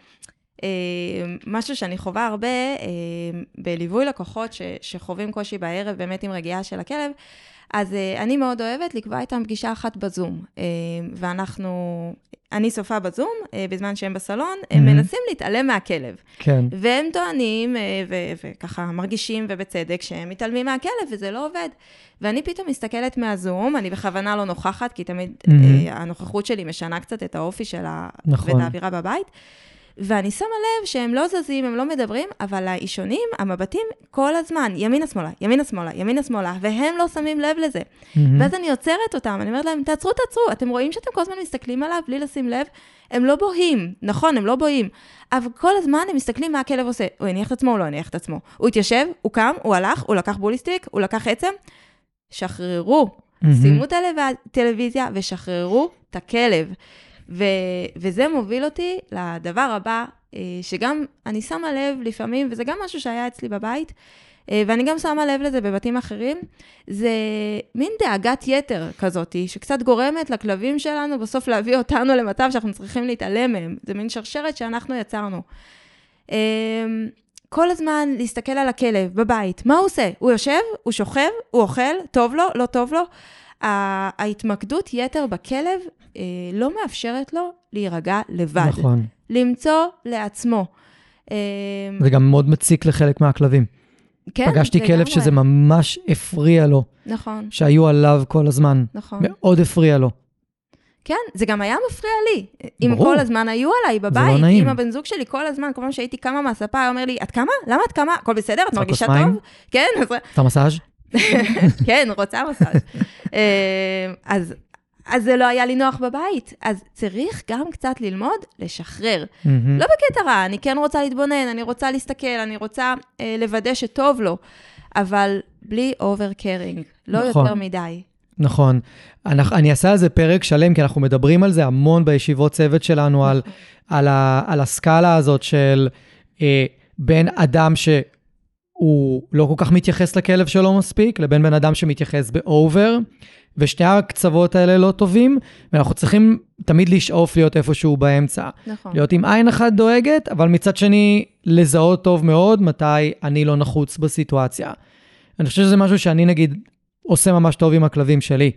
משהו שאני חווה הרבה אה, בליווי לקוחות ש, שחווים קושי בערב, באמת עם רגיעה של הכלב, אז uh, אני מאוד אוהבת לקבוע איתם פגישה אחת בזום. ואנחנו, אני סופה בזום, בזמן שהם בסלון, mm-hmm. הם מנסים להתעלם מהכלב. כן. והם טוענים, uh, וככה מרגישים, ובצדק, שהם מתעלמים מהכלב, וזה לא עובד. ואני פתאום מסתכלת מהזום, אני בכוונה לא נוכחת, כי תמיד mm-hmm. הנוכחות שלי משנה קצת את האופי שלה, נכון. ואת האווירה בבית. ואני שמה לב שהם לא זזים, הם לא מדברים, אבל האישונים, המבטים, כל הזמן, ימינה-שמאלה, ימינה-שמאלה, ימינה-שמאלה, והם לא שמים לב לזה. Mm-hmm. ואז אני עוצרת אותם, אני אומרת להם, תעצרו, תעצרו, אתם רואים שאתם כל הזמן מסתכלים עליו בלי לשים לב? הם לא בוהים, נכון, הם לא בוהים, אבל כל הזמן הם מסתכלים מה הכלב עושה. הוא הניח את עצמו, הוא לא הניח את עצמו. הוא התיישב, הוא קם, הוא הלך, הוא לקח בוליסטיק, הוא לקח עצם. שחררו, mm-hmm. שימו טלוויזיה ושחררו את הכלב. ו, וזה מוביל אותי לדבר הבא, אה, שגם אני שמה לב לפעמים, וזה גם משהו שהיה אצלי בבית, אה, ואני גם שמה לב לזה בבתים אחרים, זה מין דאגת יתר כזאת, שקצת גורמת לכלבים שלנו בסוף להביא אותנו למצב שאנחנו צריכים להתעלם מהם. זה מין שרשרת שאנחנו יצרנו. אה, כל הזמן להסתכל על הכלב בבית, מה הוא עושה? הוא יושב? הוא שוכב? הוא אוכל? טוב לו? לא טוב לו? ההתמקדות יתר בכלב אה, לא מאפשרת לו להירגע לבד. נכון. למצוא לעצמו. אה, זה גם מאוד מציק לחלק מהכלבים. כן, פגשתי לגמרי. כלב שזה ממש הפריע לו. נכון. שהיו עליו כל הזמן. נכון. מאוד הפריע לו. כן, זה גם היה מפריע לי. אם כל הזמן היו עליי בבית, זה לא נעים. עם הבן זוג שלי כל הזמן, כל פעם שהייתי קמה מהספה, היה אומר לי, את קמה? למה את קמה? הכל בסדר? את מרגישה טוב? כן. אתה מסאז'? כן, רוצה מסאז'. אה, אז אז זה לא היה לי נוח בבית. אז צריך גם קצת ללמוד לשחרר. Mm-hmm. לא בקטע רע, אני כן רוצה להתבונן, אני רוצה להסתכל, אני רוצה אה, לוודא שטוב לו, אבל בלי over caring, לא נכון. יותר מדי. נכון. אני, אני אעשה על זה פרק שלם, כי אנחנו מדברים על זה המון בישיבות צוות שלנו, נכון. על, על, ה, על הסקאלה הזאת של אה, בין אדם שהוא לא כל כך מתייחס לכלב שלו מספיק, לבין בן אדם שמתייחס באובר. ושני הקצוות האלה לא טובים, ואנחנו צריכים תמיד לשאוף להיות איפשהו באמצע. נכון. להיות עם עין אחת דואגת, אבל מצד שני, לזהות טוב מאוד מתי אני לא נחוץ בסיטואציה. אני חושב שזה משהו שאני נגיד עושה ממש טוב עם הכלבים שלי,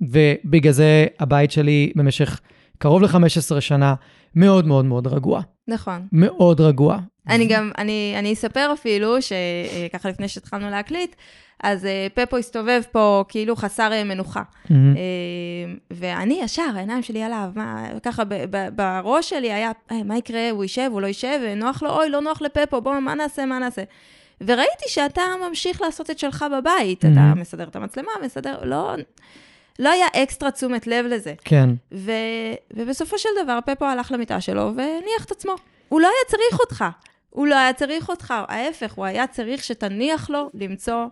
ובגלל זה הבית שלי במשך קרוב ל-15 שנה מאוד מאוד מאוד רגוע. נכון. מאוד רגוע. אני גם, אני, אני אספר אפילו, שככה לפני שהתחלנו להקליט, אז uh, פפו הסתובב פה כאילו חסר uh, מנוחה. Mm-hmm. Uh, ואני ישר, העיניים שלי עליו, מה, ככה בראש שלי היה, hey, מה יקרה, הוא יישב, הוא לא יישב, נוח לו, אוי, לא נוח לפפו, בוא, מה נעשה, מה נעשה. וראיתי שאתה ממשיך לעשות את שלך בבית, mm-hmm. אתה מסדר את המצלמה, מסדר, לא... לא היה אקסטרה תשומת לב לזה. כן. ו, ובסופו של דבר, פפו הלך למיטה שלו והניח את עצמו. הוא לא היה צריך אותך. הוא לא היה צריך אותך, ההפך, הוא היה צריך שתניח לו למצוא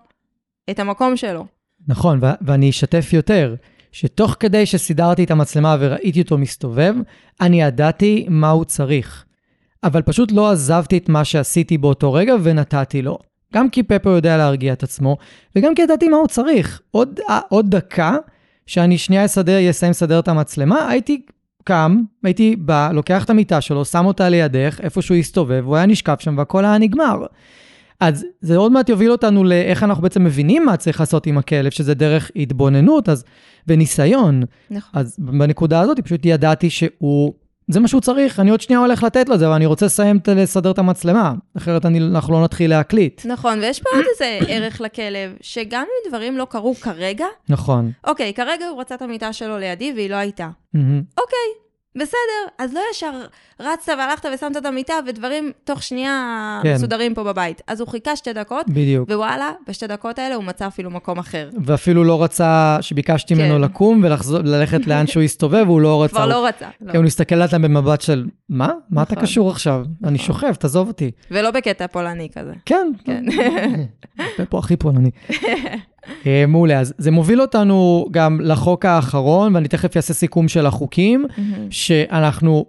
את המקום שלו. נכון, ו- ואני אשתף יותר, שתוך כדי שסידרתי את המצלמה וראיתי אותו מסתובב, אני ידעתי מה הוא צריך. אבל פשוט לא עזבתי את מה שעשיתי באותו רגע ונתתי לו. גם כי פפו יודע להרגיע את עצמו, וגם כי ידעתי מה הוא צריך. עוד, עוד דקה, שאני שנייה אסדר, אסיים לסדר את המצלמה, הייתי קם, הייתי בא, לוקח את המיטה שלו, שם אותה לידך, איפה שהוא הסתובב, הוא היה נשכב שם והכל היה נגמר. אז זה עוד מעט יוביל אותנו לאיך אנחנו בעצם מבינים מה צריך לעשות עם הכלב, שזה דרך התבוננות אז, וניסיון. נכון. אז בנקודה הזאת פשוט ידעתי שהוא, זה מה שהוא צריך, אני עוד שנייה הולך לתת לו זה, אבל אני רוצה לסיים לסדר את המצלמה, אחרת אני, אנחנו לא נתחיל להקליט. נכון, ויש פה עוד איזה ערך לכלב, שגם אם דברים לא קרו כרגע, נכון. אוקיי, כרגע הוא רצה את המיטה שלו לידי והיא לא הייתה. אוקיי, בסדר, אז לא ישר רצת והלכת ושמת את המיטה, ודברים תוך שנייה כן. מסודרים פה בבית. אז הוא חיכה שתי דקות, בדיוק. ווואלה, בשתי דקות האלה הוא מצא אפילו מקום אחר. ואפילו לא רצה, שביקשתי כן. ממנו לקום וללכת לאן שהוא הסתובב, והוא לא רצה. כבר לא רצה. לא. הוא מסתכל עליהם במבט של, מה? נכון. מה אתה נכון. קשור עכשיו? נכון. אני שוכב, תעזוב אותי. ולא בקטע פולני כזה. כן. כן. פה הכי פולני. אה, מעולה, אז זה מוביל אותנו גם לחוק האחרון, ואני תכף אעשה סיכום של החוקים. שאנחנו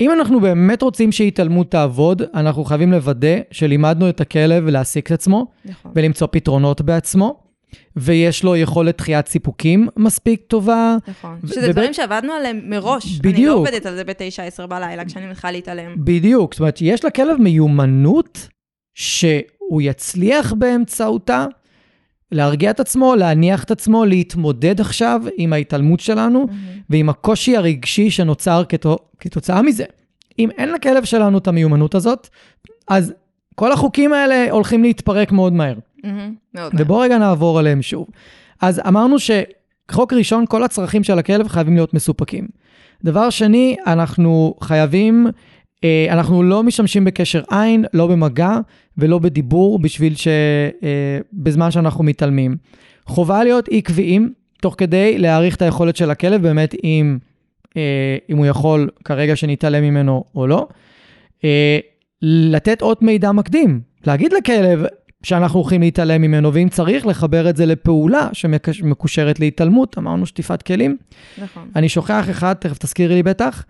אם אנחנו באמת רוצים שהתעלמות תעבוד, אנחנו חייבים לוודא שלימדנו את הכלב להעסיק את עצמו נכון. ולמצוא פתרונות בעצמו, ויש לו יכולת דחיית סיפוקים מספיק טובה. נכון. שזה דברים שעבדנו עליהם מראש. אני בדיוק. לא עובדת על זה ב-9-10 בלילה, כשאני מתחילה להתעלם. בדיוק, זאת אומרת, יש לכלב מיומנות שהוא יצליח באמצעותה להרגיע את עצמו, להניח את עצמו, להתמודד עכשיו עם ההתעלמות שלנו ועם הקושי הרגשי שנוצר כתו, כתוצאה מזה. אם אין לכלב שלנו את המיומנות הזאת, אז כל החוקים האלה הולכים להתפרק מאוד מהר. מהמם, מאוד. ובואו רגע נעבור עליהם שוב. אז אמרנו שחוק ראשון, כל הצרכים של הכלב חייבים להיות מסופקים. דבר שני, אנחנו חייבים, אנחנו לא משתמשים בקשר עין, לא במגע ולא בדיבור בשביל ש... אה, בזמן שאנחנו מתעלמים. חובה להיות עקביים, תוך כדי להעריך את היכולת של הכלב, באמת אם, אה, אם הוא יכול כרגע שנתעלם ממנו או לא. אה, לתת עוד מידע מקדים, להגיד לכלב שאנחנו הולכים להתעלם ממנו, ואם צריך, לחבר את זה לפעולה שמקושרת להתעלמות, אמרנו שטיפת כלים. נכון. אני שוכח אחד, תכף תזכירי לי בטח,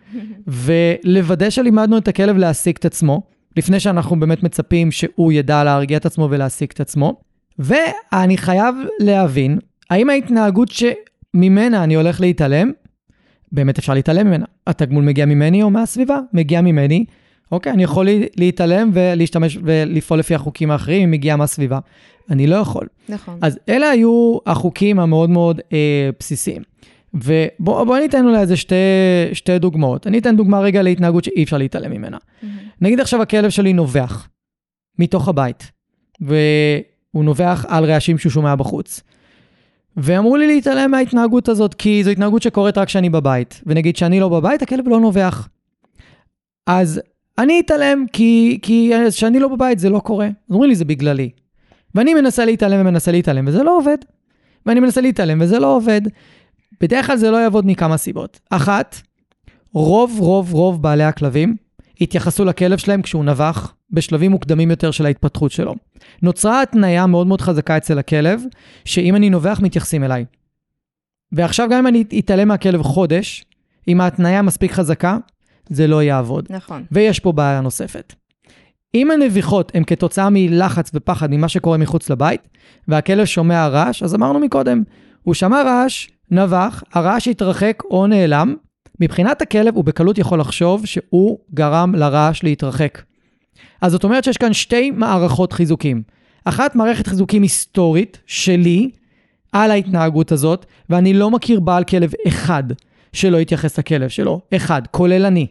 ולוודא שלימדנו את הכלב להעסיק את עצמו, לפני שאנחנו באמת מצפים שהוא ידע להרגיע את עצמו ולהעסיק את עצמו. ואני חייב להבין, האם ההתנהגות שממנה אני הולך להתעלם, באמת אפשר להתעלם ממנה. התגמול מגיע ממני או מהסביבה? מגיע ממני. אוקיי, אני יכול להתעלם ולהשתמש ולפעול לפי החוקים האחרים אם מגיע מהסביבה. אני לא יכול. נכון. אז אלה היו החוקים המאוד מאוד אה, בסיסיים. ובואו בוא ניתן אולי איזה שתי, שתי דוגמאות. אני אתן דוגמה רגע להתנהגות שאי אפשר להתעלם ממנה. מהמם. נגיד עכשיו הכלב שלי נובח מתוך הבית, והוא נובח על רעשים שהוא שומע בחוץ. ואמרו לי להתעלם מההתנהגות הזאת, כי זו התנהגות שקורית רק כשאני בבית. ונגיד שאני לא בבית, הכלב לא נובח. אז אני אתעלם, כי, כי כשאני לא בבית זה לא קורה. אומרים לי, זה בגללי. ואני מנסה להתעלם ומנסה להתעלם, וזה לא עובד. ואני מנסה להתעלם וזה לא עובד. בדרך כלל זה לא יעבוד מכמה סיבות. אחת, רוב רוב רוב בעלי הכלבים התייחסו לכלב שלהם כשהוא נבח בשלבים מוקדמים יותר של ההתפתחות שלו. נוצרה התניה מאוד מאוד חזקה אצל הכלב, שאם אני נובח מתייחסים אליי. ועכשיו גם אם אני אתעלם מהכלב חודש, אם ההתניה מספיק חזקה, זה לא יעבוד. נכון. ויש פה בעיה נוספת. אם הנביחות הן כתוצאה מלחץ ופחד ממה שקורה מחוץ לבית, והכלב שומע רעש, אז אמרנו מקודם, הוא שמע רעש, נבח, הרעש התרחק או נעלם, מבחינת הכלב הוא בקלות יכול לחשוב שהוא גרם לרעש להתרחק. אז זאת אומרת שיש כאן שתי מערכות חיזוקים. אחת, מערכת חיזוקים היסטורית שלי על ההתנהגות הזאת, ואני לא מכיר בעל כלב אחד שלא יתייחס לכלב שלו. אחד, כולל אני.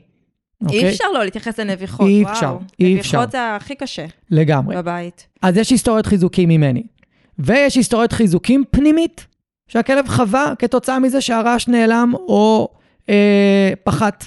אי אוקיי? אפשר לא להתייחס לנביחות, אי וואו. אפשר, אי אפשר. נביחות זה הכי קשה לגמרי. בבית. אז יש היסטוריית חיזוקים ממני. ויש היסטוריית חיזוקים פנימית, שהכלב חווה כתוצאה מזה שהרעש נעלם או אה, פחת.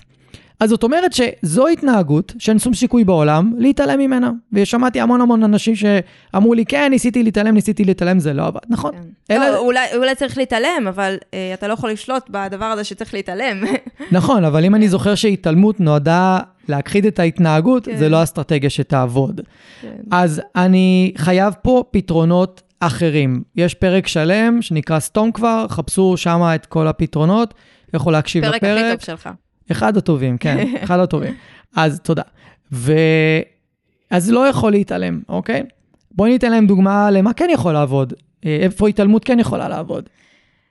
אז זאת אומרת שזו התנהגות שאין שום סיכוי בעולם להתעלם ממנה. ושמעתי המון המון אנשים שאמרו לי, כן, ניסיתי להתעלם, ניסיתי להתעלם, זה לא עבד. נכון. כן. אלה- לא, אולי, אולי צריך להתעלם, אבל אה, אתה לא יכול לשלוט בדבר הזה שצריך להתעלם. נכון, אבל אם אני זוכר שהתעלמות נועדה להכחיד את ההתנהגות, כן. זה לא אסטרטגיה שתעבוד. כן. אז אני חייב פה פתרונות אחרים. יש פרק שלם שנקרא סתום כבר, חפשו שם את כל הפתרונות, יכול להקשיב פרק הכי לפרק. טוב שלך. אחד הטובים, כן, אחד הטובים. אז תודה. ו... אז לא יכול להתעלם, אוקיי? בואי ניתן להם דוגמה למה כן יכול לעבוד. אה, איפה התעלמות כן יכולה לעבוד.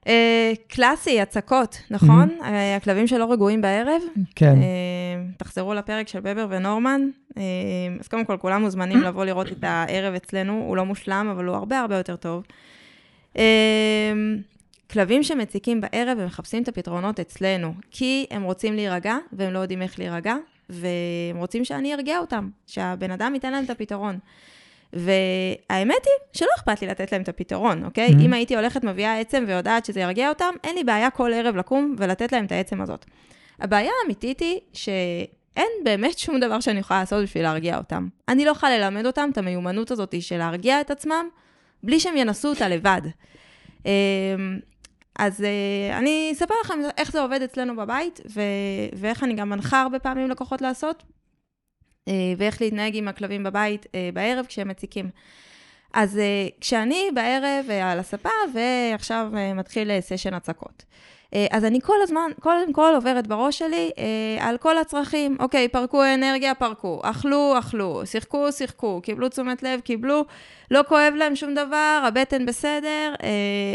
אה, קלאסי, הצקות, נכון? אה, הכלבים שלא רגועים בערב. כן. תחזרו לפרק של בבר ונורמן. אז קודם כל, כולם מוזמנים לבוא לראות את הערב אצלנו. הוא לא מושלם, אבל הוא הרבה הרבה יותר טוב. כלבים שמציקים בערב ומחפשים את הפתרונות אצלנו, כי הם רוצים להירגע, והם לא יודעים איך להירגע, והם רוצים שאני ארגיע אותם, שהבן אדם ייתן להם את הפתרון. והאמת היא שלא אכפת לי לתת להם את הפתרון, אוקיי? Mhm. אם הייתי הולכת מביאה עצם ויודעת שזה ירגיע אותם, אין לי בעיה כל ערב לקום ולתת להם את העצם הזאת. הבעיה האמיתית היא שאין באמת שום דבר שאני יכולה לעשות בשביל להרגיע אותם. אני לא יכולה ללמד אותם את המיומנות הזאת של להרגיע את עצמם, בלי שהם ינסו אותה לבד. אז אה, אני אספר לכם איך זה עובד אצלנו בבית, ו- ואיך אני גם מנחה הרבה פעמים לקוחות לעשות, אה, ואיך להתנהג עם הכלבים בבית אה, בערב כשהם מציקים. אז uh, כשאני בערב uh, על הספה, ועכשיו uh, מתחיל סשן הצקות. אז אני כל הזמן, קודם כל עוברת בראש שלי אה, על כל הצרכים. אוקיי, פרקו אנרגיה, פרקו. אכלו, אכלו. שיחקו, שיחקו. קיבלו תשומת לב, קיבלו. לא כואב להם שום דבר, הבטן בסדר, אה,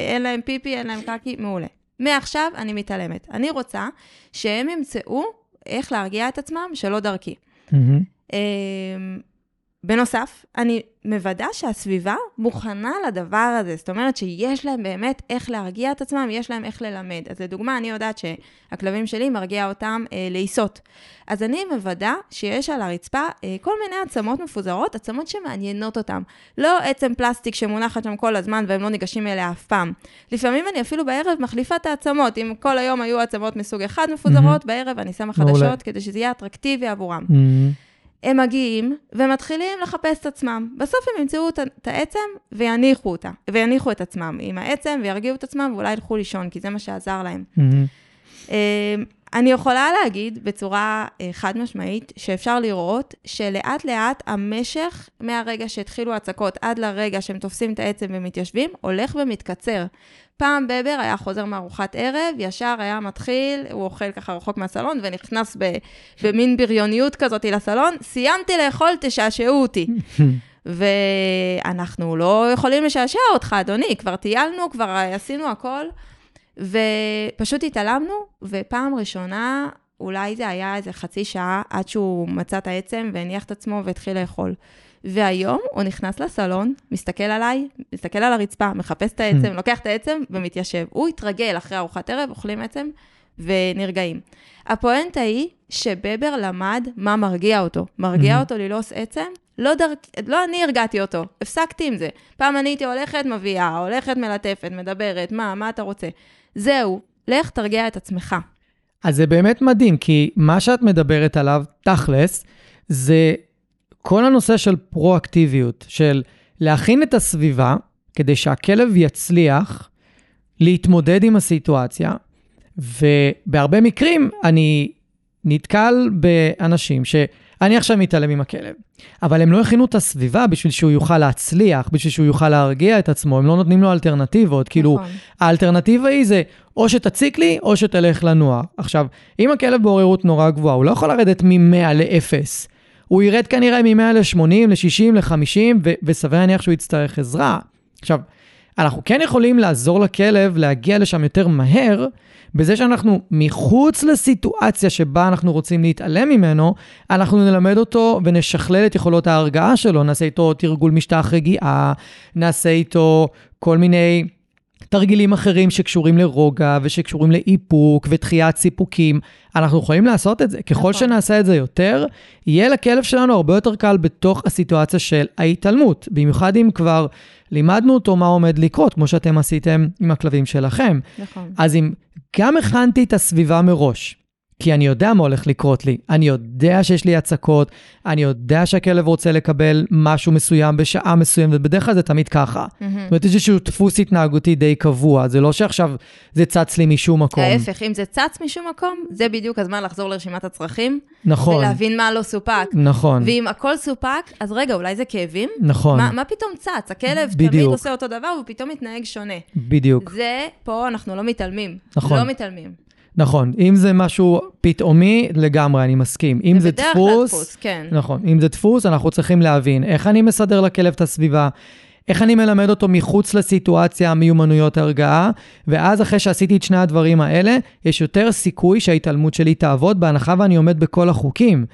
אין להם פיפי, אין להם קקי, מעולה. מעכשיו אני מתעלמת. אני רוצה שהם ימצאו איך להרגיע את עצמם שלא דרכי. Mm-hmm. בנוסף, אני מוודא שהסביבה מוכנה לדבר הזה, זאת אומרת שיש להם באמת איך להרגיע את עצמם, יש להם איך ללמד. אז לדוגמה, אני יודעת שהכלבים שלי מרגיע אותם אה, לעיסות. אז אני מוודא שיש על הרצפה אה, כל מיני עצמות מפוזרות, עצמות שמעניינות אותם. לא עצם פלסטיק שמונחת שם כל הזמן והם לא ניגשים אליה אף פעם. לפעמים אני אפילו בערב מחליפה את העצמות. אם כל היום היו עצמות מסוג אחד מפוזרות, mm-hmm. בערב אני שמה חדשות כדי שזה יהיה אטרקטיבי עבורם. Mm-hmm. הם מגיעים ומתחילים לחפש את עצמם. בסוף הם ימצאו את העצם ויניחו אותה, ויניחו את עצמם עם העצם וירגיעו את עצמם ואולי ילכו לישון, כי זה מה שעזר להם. Mm-hmm. אני יכולה להגיד בצורה אה, חד משמעית שאפשר לראות שלאט לאט המשך מהרגע שהתחילו הצקות עד לרגע שהם תופסים את העצם ומתיישבים, הולך ומתקצר. פעם בבר היה חוזר מארוחת ערב, ישר היה מתחיל, הוא אוכל ככה רחוק מהסלון ונכנס ב, במין בריוניות כזאת לסלון, סיימתי לאכול, תשעשעו אותי. ואנחנו לא יכולים לשעשע אותך, אדוני, כבר טיילנו, כבר עשינו הכל. ופשוט התעלמנו, ופעם ראשונה, אולי זה היה איזה חצי שעה עד שהוא מצא את העצם והניח את עצמו והתחיל לאכול. והיום הוא נכנס לסלון, מסתכל עליי, מסתכל על הרצפה, מחפש את העצם, לוקח את העצם ומתיישב. הוא התרגל אחרי ארוחת ערב, אוכלים עצם ונרגעים. הפואנטה היא שבבר למד מה מרגיע אותו. מרגיע אותו ללעוס עצם, לא, דר... לא אני הרגעתי אותו, הפסקתי עם זה. פעם אני הייתי הולכת, מביאה, הולכת, מלטפת, מדברת, מה, מה אתה רוצה? זהו, לך תרגיע את עצמך. אז זה באמת מדהים, כי מה שאת מדברת עליו, תכלס, זה כל הנושא של פרואקטיביות, של להכין את הסביבה כדי שהכלב יצליח להתמודד עם הסיטואציה, ובהרבה מקרים אני נתקל באנשים שאני עכשיו מתעלם עם הכלב, אבל הם לא הכינו את הסביבה בשביל שהוא יוכל להצליח, בשביל שהוא יוכל להרגיע את עצמו, הם לא נותנים לו אלטרנטיבות. כאילו, נכון. כאילו, האלטרנטיבה היא זה או שתציק לי או שתלך לנוע. עכשיו, אם הכלב בעוררות נורא גבוהה, הוא לא יכול לרדת מ-100 ל-0. הוא ירד כנראה מ-100 ל-80, ל-60, ל-50, וסביר להניח שהוא יצטרך עזרה. עכשיו, אנחנו כן יכולים לעזור לכלב להגיע לשם יותר מהר, בזה שאנחנו מחוץ לסיטואציה שבה אנחנו רוצים להתעלם ממנו, אנחנו נלמד אותו ונשכלל את יכולות ההרגעה שלו, נעשה איתו תרגול משטח רגיעה, נעשה איתו כל מיני תרגילים אחרים שקשורים לרוגע ושקשורים לאיפוק ודחיית סיפוקים. אנחנו יכולים לעשות את זה. ככל נכון. שנעשה את זה יותר, יהיה לכלב שלנו הרבה יותר קל בתוך הסיטואציה של ההתעלמות. במיוחד אם כבר לימדנו אותו מה עומד לקרות, כמו שאתם עשיתם עם הכלבים שלכם. נכון. אז אם גם הכנתי את הסביבה מראש, כי אני יודע מה הולך לקרות לי. אני יודע שיש לי הצקות, אני יודע שהכלב רוצה לקבל משהו מסוים בשעה מסוימת, ובדרך כלל זה תמיד ככה. Mm-hmm. זאת אומרת, יש איזשהו דפוס התנהגותי די קבוע, זה לא שעכשיו זה צץ לי משום מקום. ההפך, אם זה צץ משום מקום, זה בדיוק הזמן לחזור לרשימת הצרכים. נכון. ולהבין מה לא סופק. נכון. ואם הכל סופק, אז רגע, אולי זה כאבים? נכון. מה, מה פתאום צץ? הכלב בדיוק. תמיד עושה אותו דבר, והוא פתאום מתנהג שונה. בדיוק. זה, פה אנחנו לא מתעלמים. נכון. לא מתעלמים. נכון, אם זה משהו פתאומי, לגמרי, אני מסכים. אם זה דפוס... זה בדרך כלל דפוס, כן. נכון, אם זה דפוס, אנחנו צריכים להבין איך אני מסדר לכלב את הסביבה, איך אני מלמד אותו מחוץ לסיטואציה מיומנויות הרגעה, ואז אחרי שעשיתי את שני הדברים האלה, יש יותר סיכוי שההתעלמות שלי תעבוד, בהנחה ואני עומד בכל החוקים.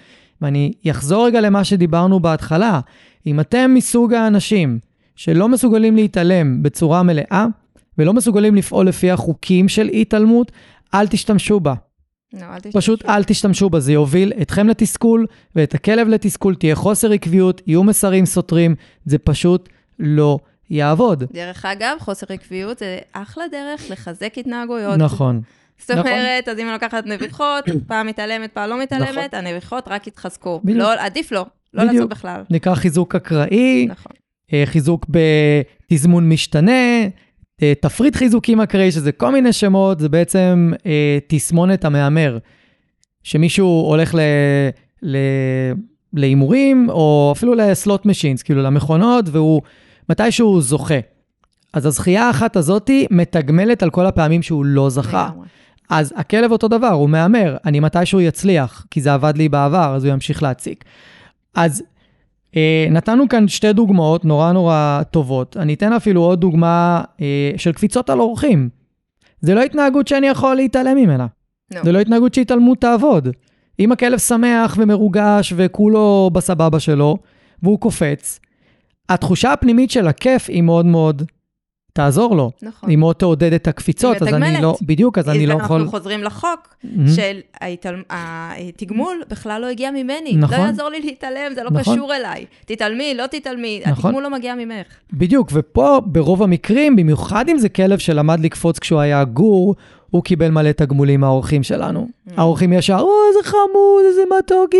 ואני אחזור רגע למה שדיברנו בהתחלה. אם אתם מסוג האנשים שלא מסוגלים להתעלם בצורה מלאה, ולא מסוגלים לפעול לפי החוקים של התעלמות, אל תשתמשו בה. לא, אל תשתמשו. פשוט אל תשתמשו בה, זה יוביל אתכם לתסכול ואת הכלב לתסכול, תהיה חוסר עקביות, יהיו מסרים סותרים, זה פשוט לא יעבוד. דרך אגב, חוסר עקביות זה אחלה דרך לחזק התנהגויות. נכון. זאת נכון. אומרת, אז אם אני לוקחת נביחות, פעם מתעלמת, פעם לא מתעלמת, נכון. הנביחות רק יתחזקו. בדיוק. לא, עדיף לא, לא לעשות בכלל. נקרא חיזוק אקראי, נכון. אה, חיזוק בתזמון משתנה, תפריט חיזוקים אקראי, שזה כל מיני שמות, זה בעצם אה, תסמונת המהמר. שמישהו הולך. להימורים, או אפילו לסלוט משינס, כאילו למכונות, והוא מתי שהוא זוכה. אז הזכייה האחת הזאתי מתגמלת על כל הפעמים שהוא לא זכה. אז הכלב אותו דבר, הוא מהמר, אני מתישהו יצליח, כי זה עבד לי בעבר, אז הוא ימשיך להציק. אז אה, נתנו כאן שתי דוגמאות נורא נורא טובות. אני אתן אפילו עוד דוגמה אה, של קפיצות על אורחים. זה לא התנהגות שאני יכול להתעלם ממנה. נו. זה לא התנהגות שהתעלמות תעבוד. אם הכלב שמח ומרוגש וכולו בסבבה שלו, והוא קופץ, התחושה הפנימית של הכיף היא מאוד מאוד תעזור לו. נכון. היא מאוד תעודד את הקפיצות, אז אני. לא, בדיוק, אז אני לא יכול... אנחנו חוזרים לחוק. של ההתעל- התגמול בכלל לא הגיע ממני. נכון. לא יעזור לי להתעלם, זה לא נכון. קשור אליי. תתעלמי, לא תתעלמי, נכון. התגמול לא מגיע ממך. בדיוק, ופה ברוב המקרים, במיוחד אם זה כלב שלמד לקפוץ כשהוא היה גור, הוא קיבל מלא תגמולים מהאורחים שלנו. Mm. האורחים ישר, או, איזה חמוד, איזה מתוקי,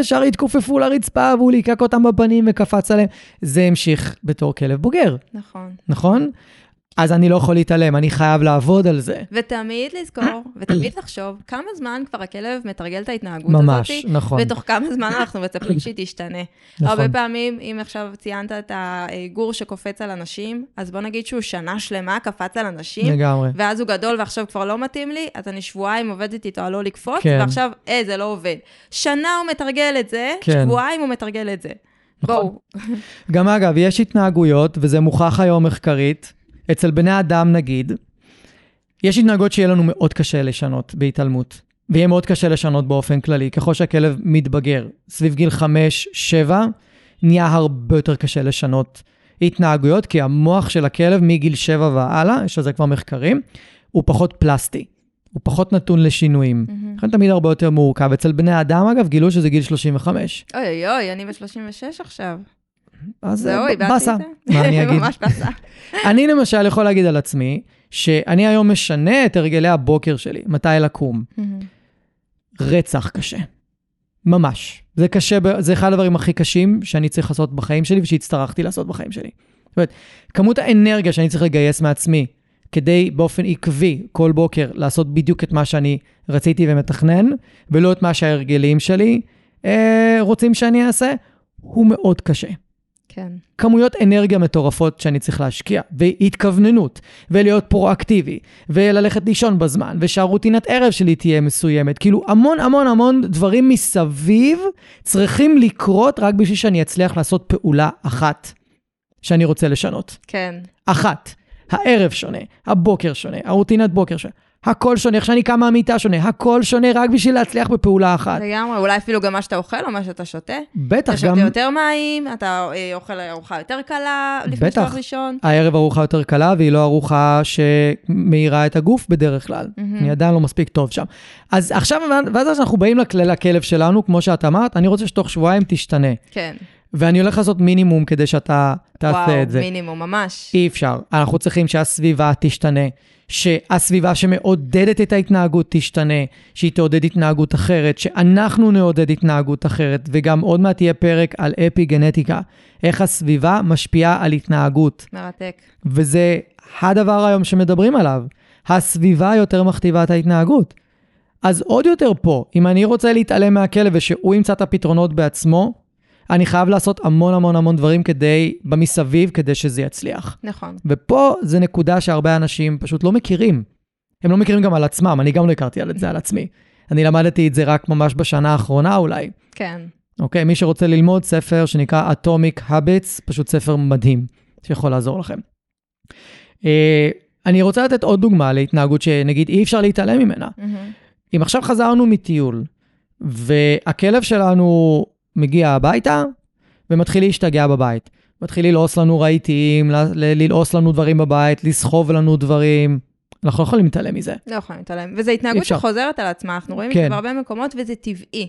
ישר התכופפו לרצפה והוא ליקק אותם בפנים וקפץ עליהם. זה המשיך בתור כלב בוגר, נכון. נכון? אז אני לא יכול להתעלם, אני חייב לעבוד על זה. ותמיד לזכור, ותמיד לחשוב, כמה זמן כבר הכלב מתרגל את ההתנהגות ממש, הזאת, נכון. ותוך כמה זמן אנחנו מצפים שהיא תשתנה. נכון. הרבה פעמים, אם עכשיו ציינת את הגור שקופץ על אנשים, אז בוא נגיד שהוא שנה שלמה קפץ על אנשים, לגמרי. ואז הוא גדול ועכשיו כבר לא מתאים לי, אז אני שבועיים עובדת איתו על לא לקפוץ, כן. ועכשיו, אה, זה לא עובד. שנה הוא מתרגל את זה, כן. שבועיים הוא מתרגל את זה. נכון. בואו. גם אגב, יש התנהגויות, וזה מוכח היום מחקרית, אצל בני אדם נגיד, יש התנהגויות שיהיה לנו מאוד קשה לשנות בהתעלמות, ויהיה מאוד קשה לשנות באופן כללי, ככל שהכלב מתבגר, סביב גיל 5-7, נהיה הרבה יותר קשה לשנות התנהגויות, כי המוח של הכלב מגיל 7 והלאה, יש על זה כבר מחקרים, הוא פחות פלסטי, הוא פחות נתון לשינויים. לכן תמיד הרבה יותר מורכב. אצל בני אדם, אגב, גילו שזה גיל 35. אוי אוי אוי, אני ב-36 עכשיו. אז אה, איבדתי באסה. מה אני אגיד? ממש באסה. אני למשל יכול להגיד על עצמי, שאני היום משנה את הרגלי הבוקר שלי, מתי לקום. רצח קשה. ממש. זה קשה, זה אחד הדברים הכי קשים שאני צריך לעשות בחיים שלי ושהצטרכתי לעשות בחיים שלי. זאת אומרת, כמות האנרגיה שאני צריך לגייס מעצמי כדי באופן עקבי כל בוקר לעשות בדיוק את מה שאני רציתי ומתכנן, ולא את מה שההרגלים שלי אה, רוצים שאני אעשה, הוא מאוד קשה. כן. כמויות אנרגיה מטורפות שאני צריך להשקיע, והתכווננות, ולהיות פרואקטיבי, וללכת לישון בזמן, ושהרוטינת ערב שלי תהיה מסוימת. כאילו, המון המון המון דברים מסביב צריכים לקרות רק בשביל שאני אצליח לעשות פעולה אחת שאני רוצה לשנות. כן. אחת. הערב שונה, הבוקר שונה, הרוטינת בוקר שונה. הכל שונה, איך שאני קם מהמיטה שונה, הכל שונה רק בשביל להצליח בפעולה אחת. לגמרי, אולי אפילו גם מה שאתה אוכל או מה שאתה שותה. בטח, אתה גם שותה יותר מים, אתה אה, אוכל ארוחה יותר קלה לפני שאתה בטח. הולך לישון. הערב ארוחה יותר קלה, והיא לא ארוחה שמאירה את הגוף בדרך כלל. מהמם. אני עדיין לא מספיק טוב שם. אז עכשיו, ואז אנחנו באים לכ- לכלב שלנו, כמו שאת אמרת, אני רוצה שתוך שבועיים תשתנה. כן. ואני הולך לעשות מינימום כדי שאתה תעשה וואו, את זה. מינימום, ממש. אי אפשר. אנחנו צריכים שהסביבה תשתנה, שהסביבה שמעודדת את ההתנהגות תשתנה, שהיא תעודד התנהגות אחרת, שאנחנו נעודד התנהגות אחרת, וגם עוד מעט יהיה פרק על אפי גנטיקה, איך הסביבה משפיעה על התנהגות. מרתק. וזה הדבר היום שמדברים עליו. הסביבה יותר מכתיבה את ההתנהגות. אז עוד יותר פה, אם אני רוצה להתעלם מהכלב ושהוא ימצא את הפתרונות בעצמו, אני חייב לעשות המון המון המון דברים כדי, במסביב, כדי שזה יצליח. נכון. ופה זה נקודה שהרבה אנשים פשוט לא מכירים. הם לא מכירים גם על עצמם, אני גם לא הכרתי על את זה על עצמי. אני למדתי את זה רק ממש בשנה האחרונה אולי. כן. אוקיי? מי שרוצה ללמוד ספר שנקרא Atomic Habits, פשוט ספר מדהים, שיכול לעזור לכם. אה, אני רוצה לתת עוד דוגמה להתנהגות שנגיד אי אפשר להתעלם ממנה. מהמם. אם עכשיו חזרנו מטיול, והכלב שלנו מגיע הביתה ומתחיל להשתגע בבית. מתחיל ללעוס לנו רהיטים, ללעוס לנו דברים בבית, לסחוב לנו דברים. אנחנו לא יכולים להתעלם מזה. לא יכולים להתעלם. וזו התנהגות אפשר. שחוזרת על עצמה, אנחנו רואים את כן. זה בהרבה מקומות, וזה טבעי.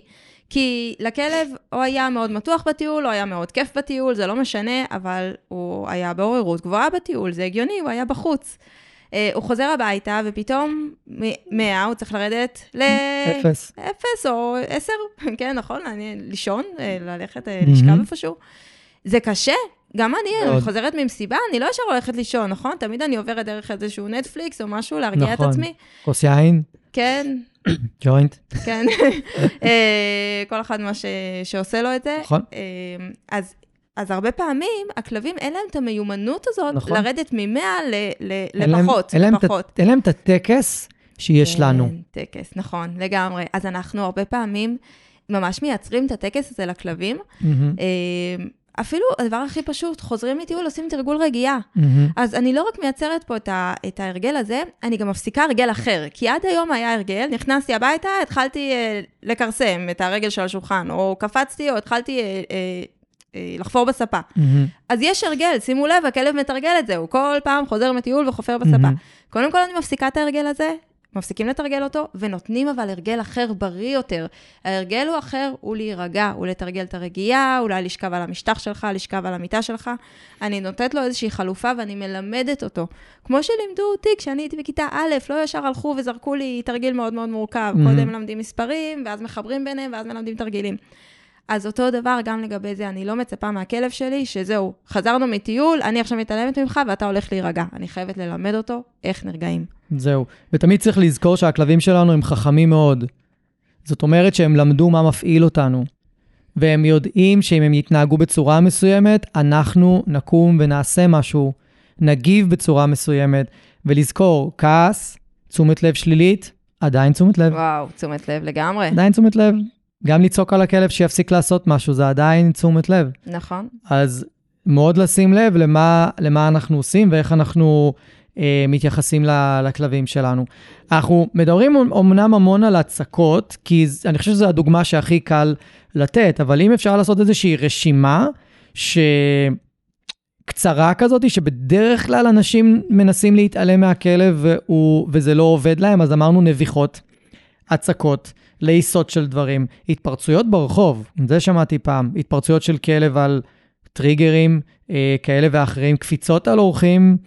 כי לכלב או היה מאוד מתוח בטיול, או היה מאוד כיף בטיול, זה לא משנה, אבל הוא היה בעוררות גבוהה בטיול, זה הגיוני, הוא היה בחוץ. אה, הוא חוזר הביתה, ופתאום מ- 100, הוא צריך לרדת ל... אפס. אפס או עשר, כן, נכון? אני, לישון, אה, ללכת אה. לשכב איפשהו. זה קשה. גם אני. אני חוזרת ממסיבה, אני לא ישר הולכת לישון, נכון? תמיד אני עוברת דרך איזשהו נטפליקס או משהו להרגיע את נכון. עצמי. כוס יין, כן, ג'וינט. כן. כל אחד מה ש... שעושה לו את זה. נכון. אז אז הרבה פעמים הכלבים אין להם את המיומנות הזאת נכון. לרדת מ-100 אין להם- לפחות, אין להם לפחות. אין להם את הטקס שיש לנו. כן, טקס, נכון, לגמרי. אז אנחנו הרבה פעמים ממש מייצרים את הטקס הזה לכלבים. מהמם, אה, אפילו הדבר הכי פשוט, חוזרים מטיול, עושים תרגול רגיעה. מהמם. אז אני לא רק מייצרת פה את, ה, את ההרגל הזה, אני גם מפסיקה הרגל אחר. כי עד היום היה הרגל, נכנסתי הביתה, התחלתי אה, לכרסם את הרגל של השולחן, או קפצתי, או התחלתי אה, אה, לחפור בספה. מהמם. אז יש הרגל, שימו לב, הכלב מתרגל את זה, הוא כל פעם חוזר מטיול וחופר בספה. מהמם. קודם כל אני מפסיקה את ההרגל הזה, מפסיקים לתרגל אותו, ונותנים אבל הרגל אחר בריא יותר. ההרגל הוא אחר, הוא להירגע, הוא לתרגל את הרגיעה, אולי לשכב על המשטח שלך, לשכב על המיטה שלך. אני נותנת לו איזושהי חלופה ואני מלמדת אותו. כמו שלימדו אותי כשאני הייתי בכיתה א', לא ישר הלכו וזרקו לי תרגיל מאוד מאוד מורכב. Mhm. קודם מלמדים מספרים, ואז מחברים ביניהם, ואז מלמדים תרגילים. אז אותו דבר גם לגבי זה, אני לא מצפה מהכלב שלי שזהו, חזרנו מטיול, אני עכשיו מתעלמת ממך ואתה הולך להירגע. אני חייבת ללמד אותו איך נרגעים. זהו. ותמיד צריך לזכור שהכלבים שלנו הם חכמים מאוד. זאת אומרת שהם למדו מה מפעיל אותנו. והם יודעים שאם הם יתנהגו בצורה מסוימת, אנחנו נקום ונעשה משהו, נגיב בצורה מסוימת. ולזכור, כעס, תשומת לב שלילית, עדיין תשומת לב. וואו, תשומת לב לגמרי. עדיין תשומת לב. גם לצעוק על הכלב שיפסיק לעשות משהו, זה עדיין תשומת לב. נכון. אז מאוד לשים לב למה, למה אנחנו עושים ואיך אנחנו אה, מתייחסים ל- לכלבים שלנו. אנחנו מדברים אמנם המון על הצקות, כי אני חושב שזו הדוגמה שהכי קל לתת, אבל אם אפשר לעשות איזושהי רשימה שקצרה כזאת, שבדרך כלל אנשים מנסים להתעלם מהכלב והוא, וזה לא עובד להם, אז אמרנו נביחות, הצקות, לעיסות של דברים, התפרצויות ברחוב, זה שמעתי פעם, התפרצויות של כלב על טריגרים אה, כאלה ואחרים, קפיצות על אורחים,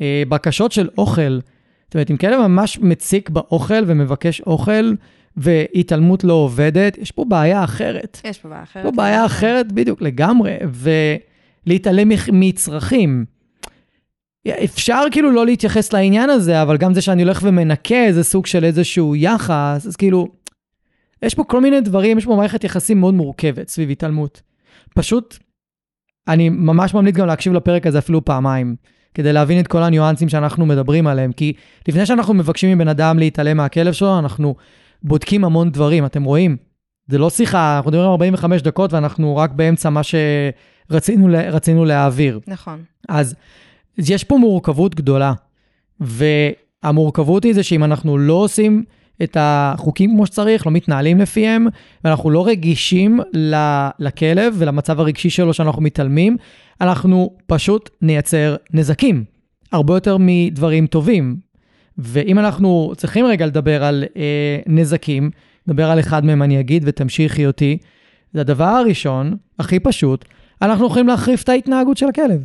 אה, בקשות של אוכל. זאת אומרת, אם כלב ממש מציק באוכל ומבקש אוכל, והתעלמות לא עובדת, יש פה בעיה אחרת. יש פה בעיה אחרת. פה בעיה אחרת בדיוק לגמרי, ולהתעלם מצרכים. אפשר כאילו לא להתייחס לעניין הזה, אבל גם זה שאני הולך ומנקה זה סוג של איזשהו יחס, אז כאילו, יש פה כל מיני דברים, יש פה מערכת יחסים מאוד מורכבת סביב התעלמות. פשוט, אני ממש ממליץ גם להקשיב לפרק הזה אפילו פעמיים, כדי להבין את כל הניואנסים שאנחנו מדברים עליהם, כי לפני שאנחנו מבקשים מבן אדם להתעלם מהכלב שלו, אנחנו בודקים המון דברים, אתם רואים? זה לא שיחה, אנחנו מדברים 45 דקות ואנחנו רק באמצע מה שרצינו לה- רצינו להעביר. נכון. אז יש פה מורכבות גדולה, והמורכבות היא זה שאם אנחנו לא עושים את החוקים כמו שצריך, לא מתנהלים לפיהם, ואנחנו לא רגישים לכלב ולמצב הרגשי שלו שאנחנו מתעלמים, אנחנו פשוט נייצר נזקים, הרבה יותר מדברים טובים. ואם אנחנו צריכים רגע לדבר על אה, נזקים, נדבר על אחד מהם אני אגיד ותמשיכי אותי, זה הדבר הראשון, הכי פשוט, אנחנו יכולים להחריף את ההתנהגות של הכלב.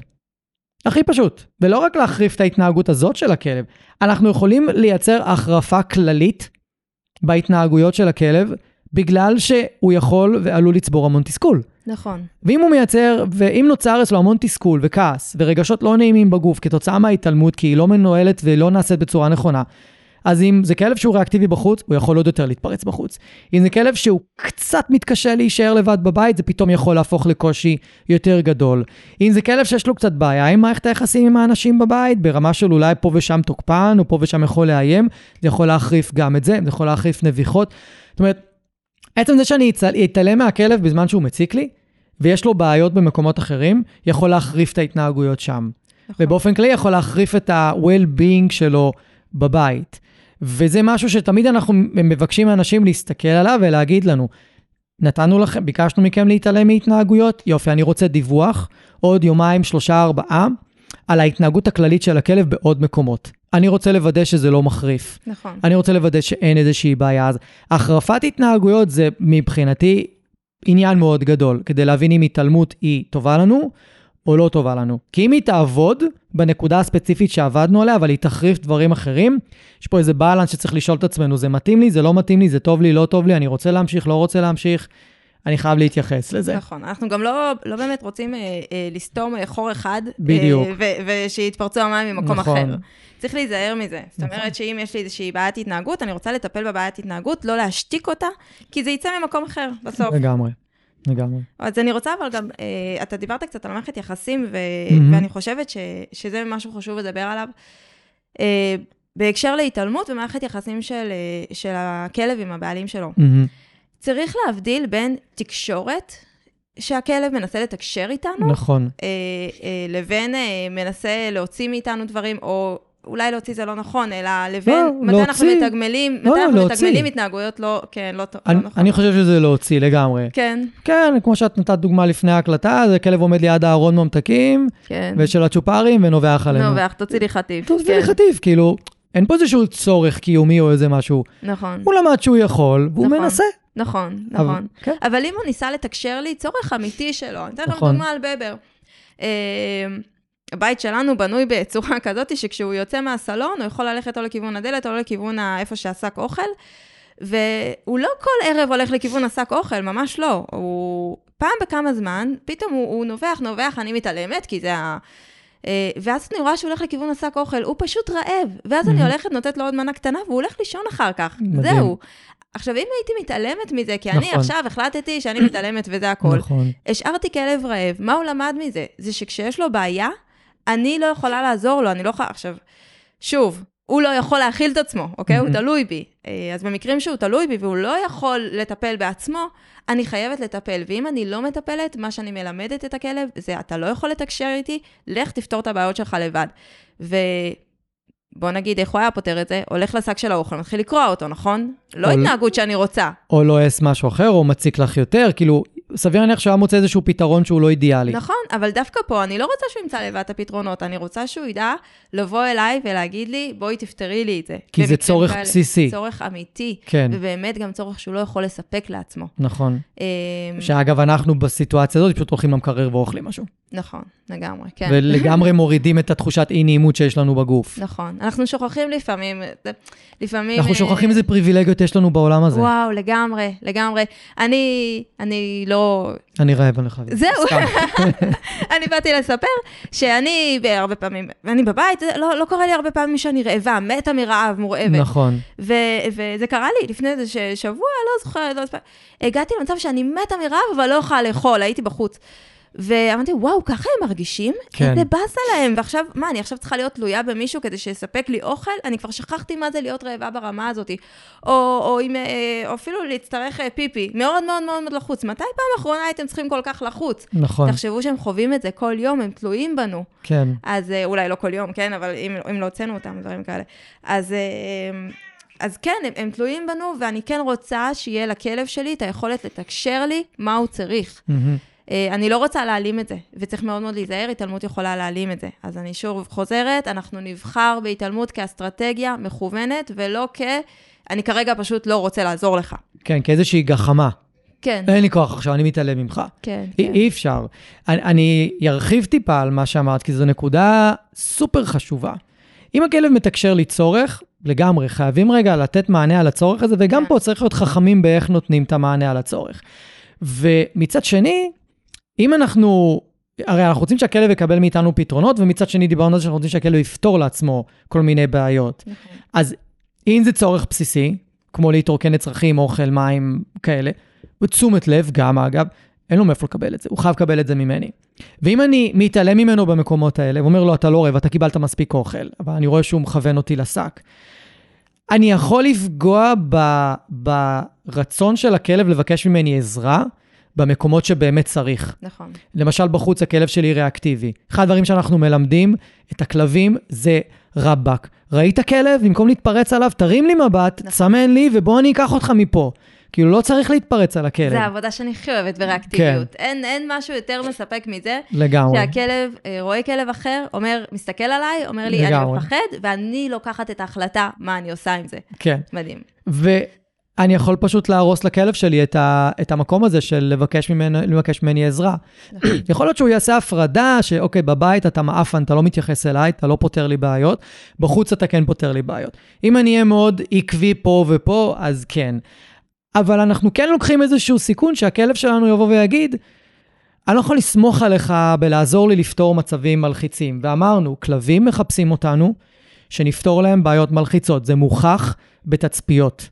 הכי פשוט. ולא רק להחריף את ההתנהגות הזאת של הכלב, אנחנו יכולים לייצר החרפה כללית בהתנהגויות של הכלב, בגלל שהוא יכול ועלול לצבור המון תסכול. נכון. ואם הוא מייצר, ואם נוצר אצלו המון תסכול וכעס ורגשות לא נעימים בגוף כתוצאה מההתעלמות, כי היא לא מנוהלת ולא נעשית בצורה נכונה, אז אם זה כלב שהוא ריאקטיבי בחוץ, הוא יכול עוד יותר להתפרץ בחוץ. אם זה כלב שהוא קצת מתקשה להישאר לבד בבית, זה פתאום יכול להפוך לקושי יותר גדול. אם זה כלב שיש לו קצת בעיה עם מערכת היחסים עם האנשים בבית, ברמה של אולי פה ושם תוקפן, או פה ושם יכול לאיים, זה יכול להחריף גם את זה, זה יכול להחריף נביחות. זאת אומרת, עצם זה שאני אתעלם מהכלב בזמן שהוא מציק לי, ויש לו בעיות במקומות אחרים, יכול להחריף את ההתנהגויות שם. נכון. ובאופן כללי יכול להחריף את ה-well-being שלו בבית. וזה משהו שתמיד אנחנו מבקשים מאנשים להסתכל עליו ולהגיד לנו, נתנו לכם, ביקשנו מכם להתעלם מהתנהגויות, יופי, אני רוצה דיווח, עוד יומיים, שלושה, ארבעה, על ההתנהגות הכללית של הכלב בעוד מקומות. אני רוצה לוודא שזה לא מחריף. נכון. אני רוצה לוודא שאין איזושהי בעיה. אז החרפת התנהגויות זה מבחינתי עניין מאוד גדול, כדי להבין אם התעלמות היא טובה לנו או לא טובה לנו. כי אם היא תעבוד בנקודה הספציפית שעבדנו עליה, אבל היא תחריף דברים אחרים, יש פה איזה בלנס שצריך לשאול את עצמנו, זה מתאים לי, זה לא מתאים לי, זה טוב לי, לא טוב לי, אני רוצה להמשיך, לא רוצה להמשיך, אני חייב להתייחס לזה. נכון, אנחנו גם לא, לא באמת רוצים אה, אה, לסתום אה, חור אחד. בדיוק. אה, ושיתפרצו המים ממקום נכון. אחר. צריך להיזהר מזה. זאת אומרת שאם יש לי איזושהי בעיית התנהגות, אני רוצה לטפל בבעיית התנהגות, לא להשתיק אותה, כי זה יצא ממקום אחר בסוף. לגמרי. לגמרי. אז אני רוצה אבל גם, אה, אתה דיברת קצת על מערכת יחסים, ו- מהמם. ואני חושבת ש- שזה משהו חשוב לדבר עליו. אה, בהקשר להתעלמות ומערכת יחסים של, אה, של הכלב עם הבעלים שלו. מהמם. צריך להבדיל בין תקשורת, שהכלב מנסה לתקשר איתנו, נכון. אה, אה, לבין אה, מנסה להוציא מאיתנו דברים, או אולי להוציא זה לא נכון, אלא לבין לא, מתי אנחנו להוציא. מתגמלים, לא, מתי לא, אנחנו להוציא. מתגמלים התנהגויות לא, כן, לא, לא אני, נכון. אני חושב שזה להוציא לגמרי. כן, כן, כמו שאת נתת דוגמה לפני ההקלטה, זה כלב עומד ליד הארון ממתקים, כן. ושל הצ'ופרים, ונובח עלינו. נו, ואיך תוציא לי חטיף. טוב, כן, זה חטיף, כאילו, אין פה איזשהו צורך קיומי או איזה משהו. נכון, הוא למד שהוא יכול, והוא נכון. מנסה. נכון, אבל- נכון. כן. אבל אם הוא ניסה לתקשר לי, צורך אמיתי שלו. אני אתן לכם נכון. דוגמה על בבר. הבית שלנו בנוי בצורה כזאת שכשהוא יוצא מהסלון, הוא יכול ללכת או לכיוון הדלת או לכיוון איפה שהשק אוכל, והוא לא כל ערב הולך לכיוון השק אוכל, ממש לא. הוא פעם בכמה זמן, פתאום הוא, הוא נובח, נובח, אני מתעלמת, כי זה ה... אה, ואז אני רואה שהוא הולך לכיוון השק אוכל, הוא פשוט רעב. ואז אני. הולכת, נותנת לו עוד מנה קטנה, והוא הולך לישון אחר כך. מדהים. זהו. עכשיו, אם הייתי מתעלמת מזה, כי אני נכון. עכשיו החלטתי שאני מתעלמת וזה הכל, נכון. השארתי כלב רעב, מה הוא למד מזה? זה שכשיש לו בעיה, אני לא יכולה לעזור לו, אני לא יכולה... עכשיו, שוב, הוא לא יכול להכיל את עצמו, אוקיי? הוא מהמם. תלוי בי. אה, אז במקרים שהוא תלוי בי והוא לא יכול לטפל בעצמו, אני חייבת לטפל. ואם אני לא מטפלת, מה שאני מלמדת את הכלב זה, אתה לא יכול לתקשר איתי, לך תפתור את הבעיות שלך לבד. ובוא נגיד, איך הוא היה פותר את זה? הולך לשק של האוכל, מתחיל לקרוע אותו, נכון? לא התנהגות שאני רוצה. או לועס משהו אחר, או מציק לך יותר, כאילו, סביר להניח שהוא היה מוצא איזשהו פתרון שהוא לא אידיאלי. נכון, אבל דווקא פה אני לא רוצה שהוא ימצא לבד את הפתרונות, אני רוצה שהוא ידע לבוא אליי ולהגיד לי, בואי תפתרי לי את זה. כי זה צורך כאלה. בסיסי. צורך אמיתי, כן, ובאמת גם צורך שהוא לא יכול לספק לעצמו. נכון. אמ, שאגב, אנחנו בסיטואציה הזאת פשוט הולכים למקרר ואוכלים משהו. נכון, לגמרי, כן. ולגמרי מורידים את התחושת אי-נעימות שיש לנו בגוף. נכון, אנחנו שוכחים לפעמים, לפעמים... אנחנו אה, שוכחים איזה פריבילגיות יש לנו בעולם הזה. וואו, לגמרי, לגמרי. אני, אני לא... אני רעב, אני חייב. זהו. אני באתי לספר שאני הרבה פעמים, ואני בבית, לא, לא קורה לי הרבה פעמים שאני רעבה, מתה מרעב, מורעבת. נכון. ו- וזה קרה לי לפני איזה שבוע, לא זוכרת, לא זוכרת. הגעתי למצב שאני מתה מרעב, אבל לא יכולה לאכול, הייתי בחוץ. ואמרתי, וואו, ככה הם מרגישים? כן. איזה באסה להם. ועכשיו, מה, אני עכשיו צריכה להיות תלויה במישהו כדי שיספק לי אוכל? אני כבר שכחתי מה זה להיות רעבה ברמה הזאת. או, או, אם, אה, או אפילו להצטרך אה, פיפי. מאוד מאוד מאוד מאוד לחוץ. מתי פעם אחרונה הייתם צריכים כל כך לחוץ? נכון. תחשבו שהם חווים את זה כל יום, הם תלויים בנו. כן. אז אה, אולי לא כל יום, כן? אבל אם, אם לא הוצאנו אותם, דברים כאלה. אז, אז כן, הם, הם תלויים בנו, ואני כן רוצה שיהיה לכלב שלי את היכולת לתקשר לי מה הוא צריך. מהמם. אה, אני לא רוצה להעלים את זה, וצריך מאוד מאוד להיזהר, התעלמות יכולה להעלים את זה. אז אני שוב חוזרת, אנחנו נבחר בהתעלמות כאסטרטגיה מכוונת, ולא כ... אני כרגע פשוט לא רוצה לעזור לך. כן, כאיזושהי גחמה. כן, אין לי כוח עכשיו, אני מתעלם ממך. כן, אי, כן. אי אפשר. אני, אני ארחיב טיפה על מה שאמרת, כי זו נקודה סופר חשובה. אם הכלב מתקשר לי צורך, לגמרי, חייבים רגע לתת מענה על הצורך הזה, וגם כן. פה צריך להיות חכמים באיך נותנים את המענה על הצורך. ומצד שני, אם אנחנו, הרי אנחנו רוצים שהכלב יקבל מאיתנו פתרונות, ומצד שני דיברנו על זה שאנחנו רוצים שהכלב יפתור לעצמו כל מיני בעיות. נכון. אז אם זה צורך בסיסי, כמו להתרוקן לצרכים, אוכל, מים, כאלה, ותשומת לב גם, אגב, אין לו מאיפה לקבל את זה, הוא חייב לקבל את זה ממני. ואם אני מתעלם ממנו במקומות האלה, ואומר לו, אתה לא רעב, אתה קיבלת מספיק אוכל, אבל אני רואה שהוא מכוון אותי לשק, אני יכול לפגוע ב, ברצון של הכלב לבקש ממני עזרה במקומות שבאמת צריך. נכון. למשל, בחוץ הכלב שלי ריאקטיבי. אחד הדברים שאנחנו מלמדים את הכלבים זה רבאק. ראית כלב? במקום להתפרץ עליו, תרים לי מבט, נכון. תסמן לי, ובוא אני אקח אותך מפה. כאילו, לא צריך להתפרץ על הכלב. זה העבודה שאני הכי אוהבת בריאקטיביות. אין, אין משהו יותר מספק מזה, לגמרי. שהכלב אה, רואה כלב אחר, אומר, מסתכל עליי, אומר לי, לגמרי. אני מפחד, ואני לוקחת את ההחלטה מה אני עושה עם זה. כן. מדהים. ואני יכול פשוט להרוס לכלב שלי את, ה, את המקום הזה של לבקש, ממנו, לבקש ממני עזרה. נכון. יכול להיות שהוא יעשה הפרדה, שאוקיי, בבית אתה מעפן, אתה לא מתייחס אליי, אתה לא פותר לי בעיות, בחוץ אתה כן פותר לי בעיות. אם אני אהיה מאוד עקבי פה ופה, אז כן. אבל אנחנו כן לוקחים איזשהו סיכון שהכלב שלנו יבוא ויגיד, אני לא יכול לסמוך עליך בלעזור לי לפתור מצבים מלחיצים. ואמרנו, כלבים מחפשים אותנו, שנפתור להם בעיות מלחיצות. זה מוכח בתצפיות.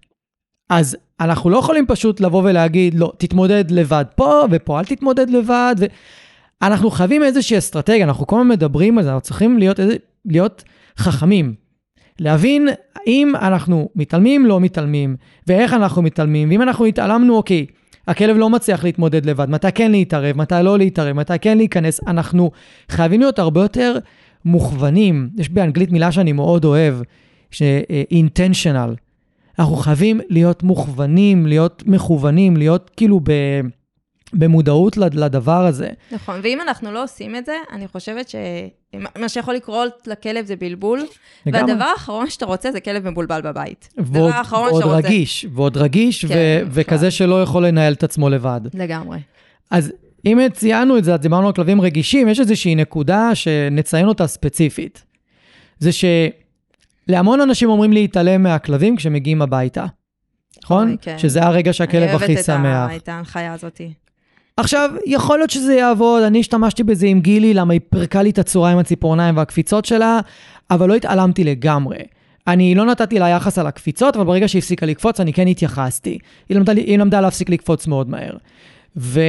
אז אנחנו לא יכולים פשוט לבוא ולהגיד, לא, תתמודד לבד פה ופה, אל תתמודד לבד. ו... אנחנו חייבים איזושהי אסטרטגיה, אנחנו כל הזמן מדברים על זה, אנחנו צריכים להיות, להיות חכמים. להבין אם אנחנו מתעלמים, לא מתעלמים, ואיך אנחנו מתעלמים, ואם אנחנו התעלמנו, אוקיי, הכלב לא מצליח להתמודד לבד, מתי כן להתערב, מתי לא להתערב, מתי כן להיכנס, אנחנו חייבים להיות הרבה יותר מוכוונים. יש באנגלית מילה שאני מאוד אוהב, ש-intentional. אנחנו חייבים להיות מוכוונים, להיות מכוונים, להיות כאילו ב... במודעות לדבר הזה. נכון, ואם אנחנו לא עושים את זה, אני חושבת שמה שיכול לקרות לכלב זה בלבול, לגמרי. והדבר האחרון שאתה רוצה זה כלב מבולבל בבית. ועוד, ועוד רגיש, ועוד רגיש, כן, ו- וכזה שלא יכול לנהל את עצמו לבד. לגמרי. אז אם ציינו את זה, אז דיברנו על כלבים רגישים, יש איזושהי נקודה שנציין אותה ספציפית. זה שלהמון אנשים אומרים להתעלם מהכלבים כשמגיעים הביתה. נכון? כן. שזה הרגע שהכלב הכי שמח. אני אוהבת את ההנחיה הזאת. עכשיו, יכול להיות שזה יעבוד, אני השתמשתי בזה עם גילי, למה היא פירקה לי את הצורה עם הציפורניים והקפיצות שלה, אבל לא התעלמתי לגמרי. אני לא נתתי לה יחס על הקפיצות, אבל ברגע שהיא הפסיקה לקפוץ, אני כן התייחסתי. היא למדה, היא למדה להפסיק לקפוץ מאוד מהר. ו...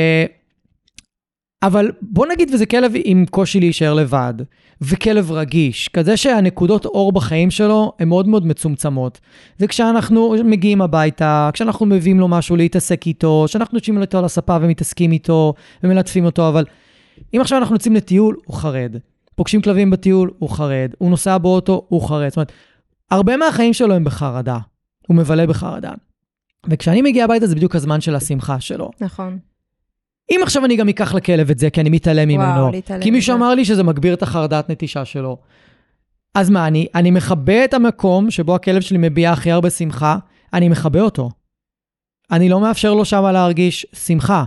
אבל בוא נגיד וזה כלב עם קושי להישאר לבד, וכלב רגיש, כזה שהנקודות אור בחיים שלו הן מאוד מאוד מצומצמות. וכשאנחנו מגיעים הביתה, כשאנחנו מביאים לו משהו להתעסק איתו, כשאנחנו יושבים איתו על הספה ומתעסקים איתו ומלטפים אותו, אבל אם עכשיו אנחנו יוצאים לטיול, הוא חרד. פוגשים כלבים בטיול, הוא חרד. הוא נוסע באוטו, הוא חרד. זאת אומרת, הרבה מהחיים שלו הם בחרדה. הוא מבלה בחרדה. וכשאני מגיע הביתה זה בדיוק הזמן של השמחה שלו. נכון. אם עכשיו אני גם אקח לכלב את זה, כי אני מתעלם וואו, ממנו, להתעלם כי מישהו אמר לי שזה מגביר את החרדת נטישה שלו. אז מה, אני, אני מכבה את המקום שבו הכלב שלי מביע הכי הרבה שמחה, אני מכבה אותו. אני לא מאפשר לו שמה להרגיש שמחה.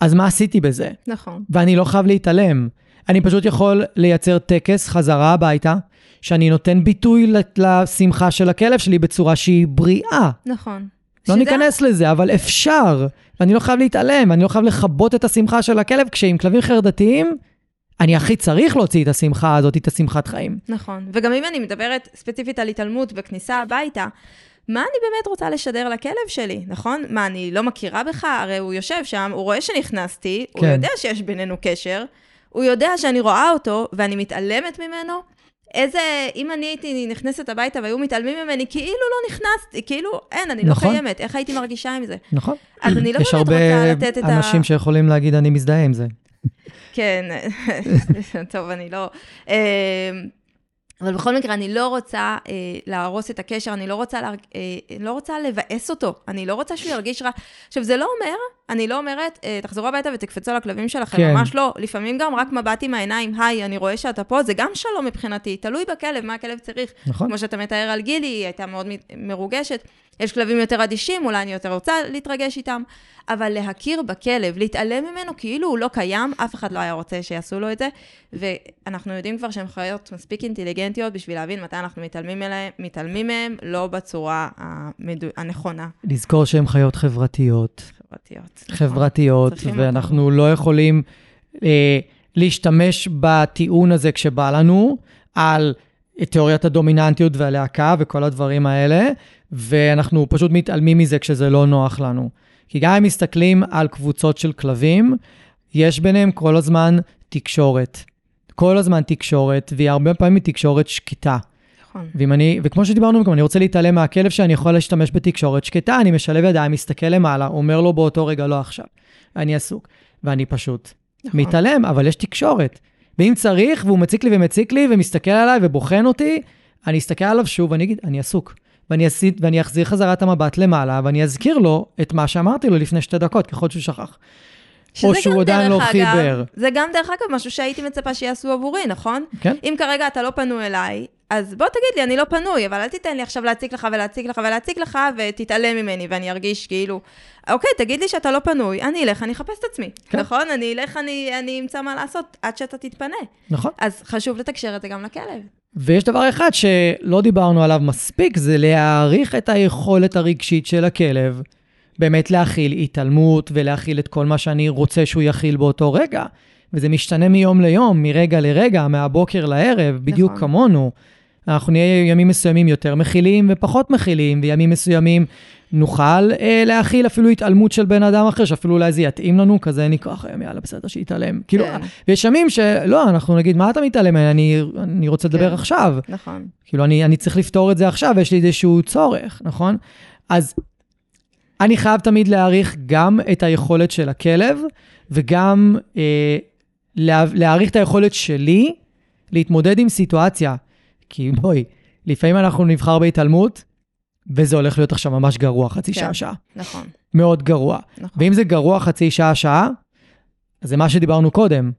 אז מה עשיתי בזה? נכון. ואני לא חייב להתעלם. אני פשוט יכול לייצר טקס חזרה הביתה, שאני נותן ביטוי לשמחה של הכלב שלי בצורה שהיא בריאה. נכון. לא. ניכנס לזה, אבל אפשר. ואני לא חייב להתעלם, אני לא חייב לכבות את השמחה של הכלב, כשעם כלבים חרדתיים, אני הכי צריך להוציא את השמחה הזאת, את השמחת חיים. נכון. וגם אם אני מדברת ספציפית על התעלמות וכניסה הביתה, מה אני באמת רוצה לשדר לכלב שלי, נכון? מה, אני לא מכירה בך? הרי הוא יושב שם, הוא רואה שנכנסתי, כן. הוא יודע שיש בינינו קשר, הוא יודע שאני רואה אותו ואני מתעלמת ממנו, איזה, אם אני הייתי נכנסת הביתה והיו מתעלמים ממני, כאילו לא נכנסתי, כאילו אין, אני לא נכון. לא קיימת, איך הייתי מרגישה עם זה? נכון. אז אני לא באמת רוצה לתת את ה... יש הרבה אנשים שיכולים להגיד, אני מזדהה עם זה. כן, טוב, אני לא... אמ, אבל בכל מקרה, אני לא רוצה אה, להרוס את הקשר, אני לא רוצה, לה, אה, לא רוצה לבאס אותו, אני לא רוצה שהוא ירגיש רע. עכשיו, זה לא אומר, אני לא אומרת, אה, תחזרו הביתה ותקפצו על הכלבים שלכם, כן. ממש לא. לפעמים גם רק מבט עם העיניים, היי, אני רואה שאתה פה, זה גם שלום מבחינתי, תלוי בכלב, מה הכלב צריך. נכון. כמו שאתה מתאר על גילי, היא הייתה מאוד מרוגשת. יש כלבים יותר אדישים, אולי אני יותר רוצה להתרגש איתם, אבל להכיר בכלב, להתעלם ממנו כאילו הוא לא קיים, אף אחד לא היה רוצה שיעשו לו את זה, ואנחנו יודעים כבר שהן חיות מספיק אינטליגנטיות בשביל להבין מתי אנחנו מתעלמים, אליהם, מתעלמים מהם, לא בצורה המדו... הנכונה. לזכור שהן חיות חברתיות. חברתיות. חברתיות, נכון. ואנחנו לא יכולים אה, להשתמש בטיעון הזה כשבא לנו, על תיאוריית הדומיננטיות והלהקה וכל הדברים האלה, ואנחנו פשוט מתעלמים מזה כשזה לא נוח לנו. כי גם אם מסתכלים על קבוצות של כלבים, יש ביניהם כל הזמן תקשורת. כל הזמן תקשורת, והיא הרבה פעמים תקשורת שקטה. נכון. אני, וכמו שדיברנו אני רוצה להתעלם מהכלב שאני יכול להשתמש בתקשורת שקטה, אני משלב ידיים, מסתכל למעלה, אומר לו באותו רגע, לא עכשיו, אני עסוק. ואני פשוט נכון. מתעלם, אבל יש תקשורת. ואם צריך, והוא מציק לי ומציק לי, ומסתכל עליי ובוחן אותי, אני אסתכל עליו שוב ואני אגיד, אני עסוק. ואני, אסיד, ואני אחזיר חזרה את המבט למעלה, ואני אזכיר לו את מה שאמרתי לו לפני שתי דקות, ככל שהוא שכח. או שהוא עדיין לא חיבר. זה גם דרך אגב משהו שהייתי מצפה שיעשו עבורי, נכון? כן. אם כרגע אתה לא פנוי אליי, אז בוא תגיד לי, אני לא פנוי, אבל אל תיתן לי עכשיו להציג לך ולהציג לך ולהציג לך, ותתעלם ממני, ואני ארגיש כאילו, אוקיי, תגיד לי שאתה לא פנוי, אני אלך, אני אחפש את עצמי, כן. נכון? אני אלך, אני, אני אמצא מה לעשות עד שאתה תתפנה. נכון. אז חשוב לתקשר את זה גם לכלב. ויש דבר אחד שלא דיברנו עליו מספיק, זה להעריך את היכולת הרגשית של הכלב, באמת להכיל התעלמות ולהכיל את כל מה שאני רוצה שהוא יכיל באותו רגע. וזה משתנה מיום ליום, מרגע לרגע, מהבוקר לערב, בדיוק נכון. כמונו. אנחנו נהיה ימים מסוימים יותר מכילים ופחות מכילים, וימים מסוימים נוכל אה, להכיל אפילו התעלמות של בן אדם אחר, שאפילו אולי זה יתאים לנו, כזה נקרא אחריהם, יאללה, בסדר, שיתעלם. כאילו, כן. ויש ימים שלא, אנחנו נגיד, מה אתה מתעלם? אני, אני רוצה לדבר כן. עכשיו. נכון. כאילו, אני, אני צריך לפתור את זה עכשיו, יש לי איזשהו צורך, נכון? אז אני חייב תמיד להעריך גם את היכולת של הכלב, וגם אה, לה, להעריך את היכולת שלי להתמודד עם סיטואציה. כי בואי, לפעמים אנחנו נבחר בהתעלמות, וזה הולך להיות עכשיו ממש גרוע, חצי כן. שעה, שעה. נכון, מאוד גרוע. נכון. ואם זה גרוע חצי שעה, שעה, אז זה מה שדיברנו קודם.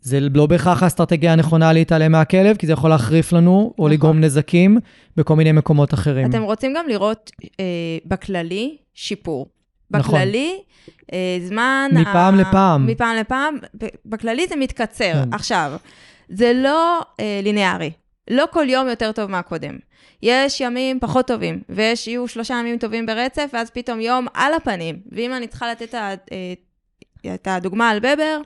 זה לא בהכרח האסטרטגיה הנכונה להתעלם מהכלב, כי זה יכול להחריף לנו, או נכון. לגרום נזקים בכל מיני מקומות אחרים. אתם רוצים גם לראות אה, בכללי שיפור. נכון. בכללי, אה, זמן... מפעם ה- לפעם. מפעם לפעם, בכללי זה מתקצר. כן. עכשיו, זה לא אה, ליניארי. לא כל יום יותר טוב מהקודם. יש ימים פחות טובים, ויש, יהיו שלושה ימים טובים ברצף, ואז פתאום יום על הפנים. ואם אני צריכה לתת את אה, הדוגמה על בבר,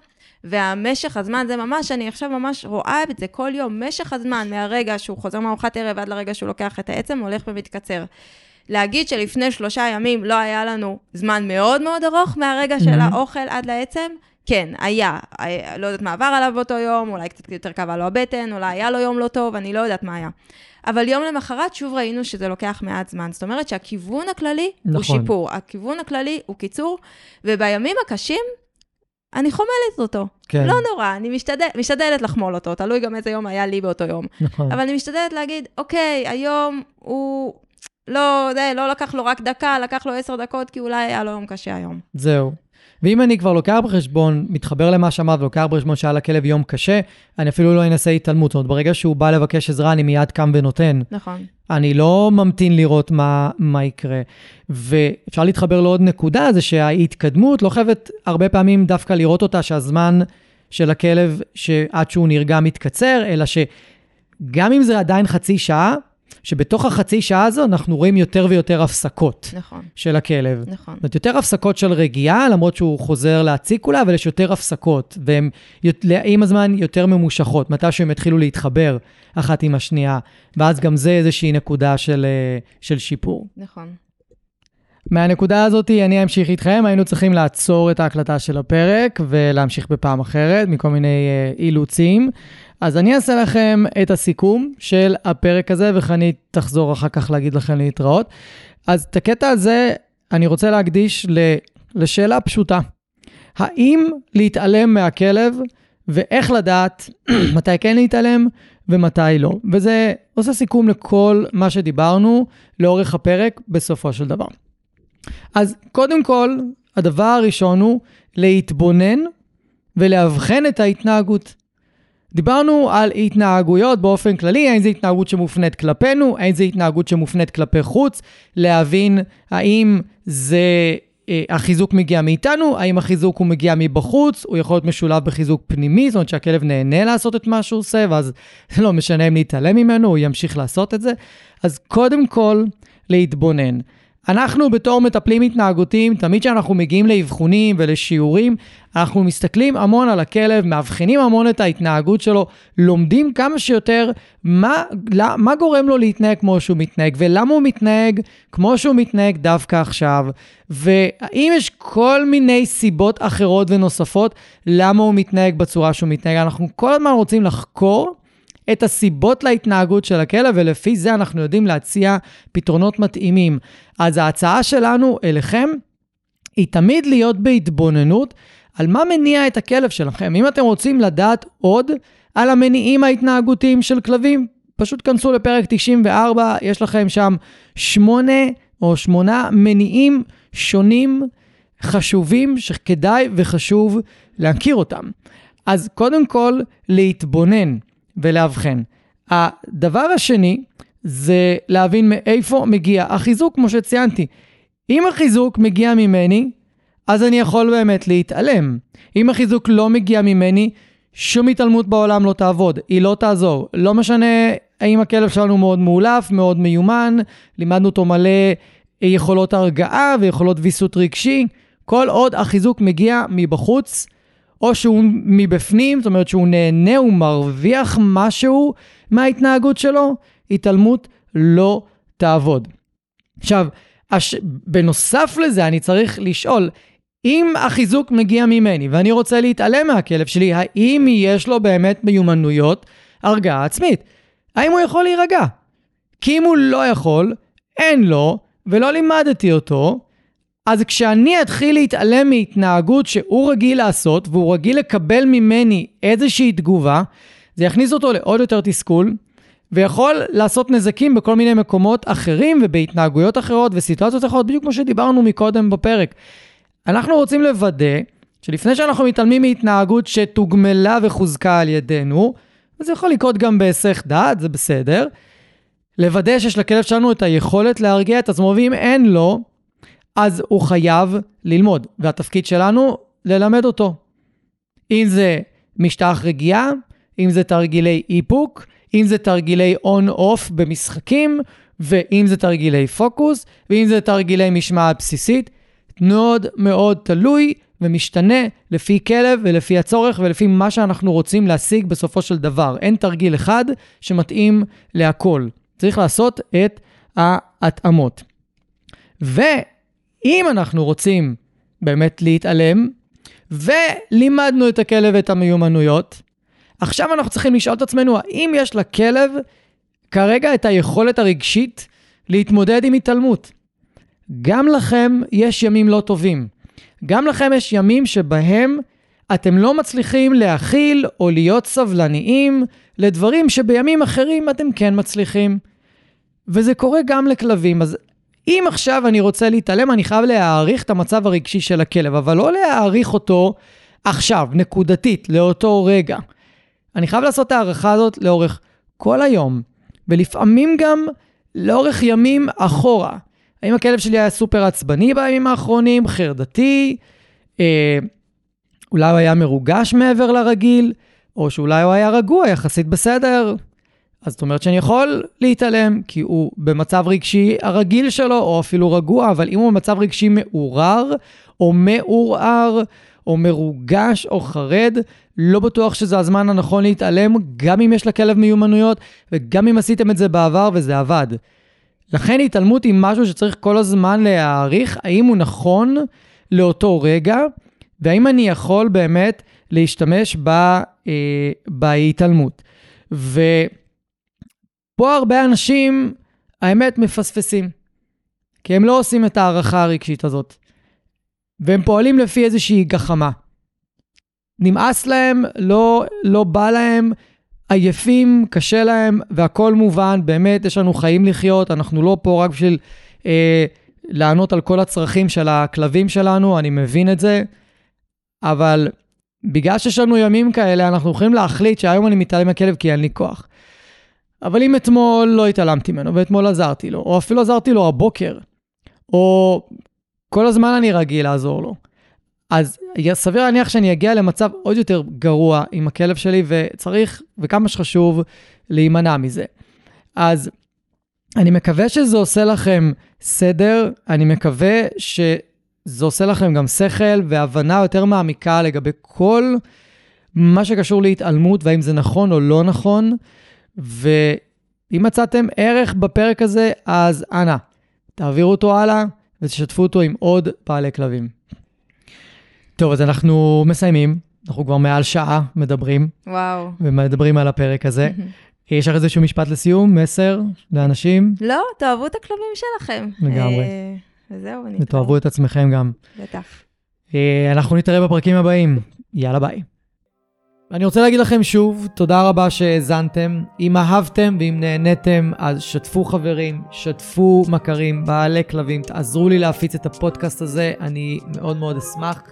והמשך הזמן זה ממש, אני עכשיו ממש רואה את זה כל יום, משך הזמן מהרגע שהוא חוזר מארוחת ערב עד לרגע שהוא לוקח את העצם, הולך ומתקצר. להגיד שלפני שלושה ימים לא היה לנו זמן מאוד מאוד ארוך מהרגע של Mhm. האוכל עד לעצם, כן, היה. היה. לא יודעת מה עבר עליו באותו יום, אולי קצת יותר כאבה לו הבטן, אולי היה לו יום לא טוב, אני לא יודעת מה היה. אבל יום למחרת שוב ראינו שזה לוקח מעט זמן. זאת אומרת שהכיוון הכללי נכון. הוא. שיפור, הכיוון הכללי הוא קיצור, ובימים הקשים, אני חומלת אותו. כן, לא נורא, אני משתדל, משתדלת לחמול אותו, תלוי גם איזה יום היה לי באותו יום. נכון. אבל אני משתדלת להגיד, אוקיי, היום הוא לא, זה, לא לקח לו רק דקה, לקח לו עשר דקות, כי אולי היה לו יום קשה היום. זהו. ואם אני כבר לוקח בחשבון, מתחבר למה שאמרת ולוקח בחשבון שהיה לכלב יום קשה, אני אפילו לא אנסה התעלמות. זאת אומרת, ברגע שהוא בא לבקש עזרה, אני מיד קם ונותן. נכון. אני לא ממתין לראות מה, מה יקרה. ואפשר להתחבר לעוד נקודה, זה שההתקדמות לא חייבת הרבה פעמים דווקא לראות אותה, שהזמן של הכלב שעד שהוא נרגע מתקצר, אלא שגם אם זה עדיין חצי שעה, שבתוך החצי שעה הזו אנחנו רואים יותר ויותר הפסקות נכון, של הכלב. נכון. זאת אומרת, יותר הפסקות של רגיעה, למרות שהוא חוזר להציק אולי, אבל יש יותר הפסקות, והן עם הזמן יותר ממושכות, מתי שהם יתחילו להתחבר אחת עם השנייה, ואז גם זה איזושהי נקודה של, אה, של שיפור. נכון. מהנקודה הזאת אני אמשיך איתכם, היינו צריכים לעצור את ההקלטה של הפרק ולהמשיך בפעם אחרת, מכל מיני אה, אילוצים. אז אני אעשה לכם את הסיכום של הפרק הזה, וחנית תחזור אחר כך להגיד לכם להתראות. אז את הקטע הזה אני רוצה להקדיש ל- לשאלה פשוטה. האם להתעלם מהכלב, ואיך לדעת מתי כן להתעלם ומתי לא. וזה עושה סיכום לכל מה שדיברנו לאורך הפרק בסופו של דבר. אז קודם כל, הדבר הראשון הוא להתבונן ולאבחן את ההתנהגות. דיברנו על התנהגויות באופן כללי, האם זו התנהגות שמופנית כלפינו, האם זו התנהגות שמופנית כלפי חוץ, להבין האם זה, אה, החיזוק מגיע מאיתנו, האם החיזוק הוא מגיע מבחוץ, הוא יכול להיות משולב בחיזוק פנימי, זאת אומרת שהכלב נהנה לעשות את מה שהוא עושה, ואז לא משנה אם להתעלם ממנו, הוא ימשיך לעשות את זה. אז קודם כל, להתבונן. אנחנו בתור מטפלים התנהגותיים, תמיד כשאנחנו מגיעים לאבחונים ולשיעורים, אנחנו מסתכלים המון על הכלב, מאבחנים המון את ההתנהגות שלו, לומדים כמה שיותר מה, מה גורם לו להתנהג כמו שהוא מתנהג, ולמה הוא מתנהג כמו שהוא מתנהג דווקא עכשיו, והאם יש כל מיני סיבות אחרות ונוספות למה הוא מתנהג בצורה שהוא מתנהג. אנחנו כל הזמן רוצים לחקור את הסיבות להתנהגות של הכלב, ולפי זה אנחנו יודעים להציע פתרונות מתאימים. אז ההצעה שלנו אליכם היא תמיד להיות בהתבוננות על מה מניע את הכלב שלכם. אם אתם רוצים לדעת עוד על המניעים ההתנהגותיים של כלבים, פשוט כנסו לפרק 94, יש לכם שם שמונה או שמונה מניעים שונים, חשובים, שכדאי וחשוב להכיר אותם. אז קודם כל, להתבונן ולאבחן. הדבר השני זה להבין מאיפה מגיע החיזוק, כמו שציינתי. אם החיזוק מגיע ממני, אז אני יכול באמת להתעלם. אם החיזוק לא מגיע ממני, שום התעלמות בעולם לא תעבוד, היא לא תעזור. לא משנה האם הכלב שלנו מאוד מאולף, מאוד מיומן, לימדנו אותו מלא יכולות הרגעה ויכולות ויסות רגשי, כל עוד החיזוק מגיע מבחוץ, או שהוא מבפנים, זאת אומרת שהוא נהנה, הוא מרוויח משהו מההתנהגות שלו, התעלמות לא תעבוד. עכשיו, הש... בנוסף לזה, אני צריך לשאול, אם החיזוק מגיע ממני ואני רוצה להתעלם מהכלב שלי, האם יש לו באמת מיומנויות הרגעה עצמית? האם הוא יכול להירגע? כי אם הוא לא יכול, אין לו, ולא לימדתי אותו, אז כשאני אתחיל להתעלם מהתנהגות שהוא רגיל לעשות, והוא רגיל לקבל ממני איזושהי תגובה, זה יכניס אותו לעוד יותר תסכול, ויכול לעשות נזקים בכל מיני מקומות אחרים ובהתנהגויות אחרות וסיטואציות אחרות, בדיוק כמו שדיברנו מקודם בפרק. אנחנו רוצים לוודא שלפני שאנחנו מתעלמים מהתנהגות שתוגמלה וחוזקה על ידינו, וזה יכול לקרות גם בהיסח דעת, זה בסדר, לוודא שיש לכלב שלנו את היכולת להרגיע את עצמו, ואם אין לו, אז הוא חייב ללמוד, והתפקיד שלנו ללמד אותו. אם זה משטח רגיעה, אם זה תרגילי איפוק, אם זה תרגילי און-אוף במשחקים, ואם זה תרגילי פוקוס, ואם זה תרגילי משמעת בסיסית, מאוד מאוד תלוי ומשתנה לפי כלב ולפי הצורך ולפי מה שאנחנו רוצים להשיג בסופו של דבר. אין תרגיל אחד שמתאים להכל. צריך לעשות את ההתאמות. ואם אנחנו רוצים באמת להתעלם, ולימדנו את הכלב את המיומנויות, עכשיו אנחנו צריכים לשאול את עצמנו, האם יש לכלב כרגע את היכולת הרגשית להתמודד עם התעלמות? גם לכם יש ימים לא טובים. גם לכם יש ימים שבהם אתם לא מצליחים להכיל או להיות סבלניים לדברים שבימים אחרים אתם כן מצליחים. וזה קורה גם לכלבים. אז אם עכשיו אני רוצה להתעלם, אני חייב להעריך את המצב הרגשי של הכלב, אבל לא להעריך אותו עכשיו, נקודתית, לאותו רגע. אני חייב לעשות את ההערכה הזאת לאורך כל היום, ולפעמים גם לאורך ימים אחורה. האם הכלב שלי היה סופר עצבני בימים האחרונים, חרדתי, אה, אולי הוא היה מרוגש מעבר לרגיל, או שאולי הוא היה רגוע, יחסית בסדר. אז זאת אומרת שאני יכול להתעלם, כי הוא במצב רגשי הרגיל שלו, או אפילו רגוע, אבל אם הוא במצב רגשי מעורער, או מעורער, או מרוגש, או חרד, לא בטוח שזה הזמן הנכון להתעלם, גם אם יש לכלב מיומנויות, וגם אם עשיתם את זה בעבר וזה עבד. לכן התעלמות היא משהו שצריך כל הזמן להעריך האם הוא נכון לאותו רגע, והאם אני יכול באמת להשתמש בה, אה, בהתעלמות. ופה הרבה אנשים, האמת, מפספסים, כי הם לא עושים את ההערכה הרגשית הזאת, והם פועלים לפי איזושהי גחמה. נמאס להם, לא, לא בא להם, עייפים, קשה להם, והכול מובן, באמת, יש לנו חיים לחיות, אנחנו לא פה רק בשביל אה, לענות על כל הצרכים של הכלבים שלנו, אני מבין את זה, אבל בגלל שיש לנו ימים כאלה, אנחנו יכולים להחליט שהיום אני מתעלם מהכלב כי אין לי כוח. אבל אם אתמול לא התעלמתי ממנו, ואתמול עזרתי לו, או אפילו עזרתי לו הבוקר, או כל הזמן אני רגיל לעזור לו, אז סביר להניח שאני אגיע למצב עוד יותר גרוע עם הכלב שלי, וצריך, וכמה שחשוב, להימנע מזה. אז אני מקווה שזה עושה לכם סדר, אני מקווה שזה עושה לכם גם שכל והבנה יותר מעמיקה לגבי כל מה שקשור להתעלמות, והאם זה נכון או לא נכון. ואם מצאתם ערך בפרק הזה, אז אנא, תעבירו אותו הלאה ותשתפו אותו עם עוד בעלי כלבים. טוב, אז אנחנו מסיימים. אנחנו כבר מעל שעה מדברים. וואו. ומדברים על הפרק הזה. יש לך איזשהו משפט לסיום, מסר לאנשים? לא, תאהבו את הכלבים שלכם. לגמרי. אה, וזהו, נתראה. ותאהבו את עצמכם גם. בטח. אה, אנחנו נתראה בפרקים הבאים. יאללה ביי. אני רוצה להגיד לכם שוב, תודה רבה שהאזנתם. אם אהבתם ואם נהניתם, אז שתפו חברים, שתפו מכרים, בעלי כלבים, תעזרו לי להפיץ את הפודקאסט הזה, אני מאוד מאוד אשמח.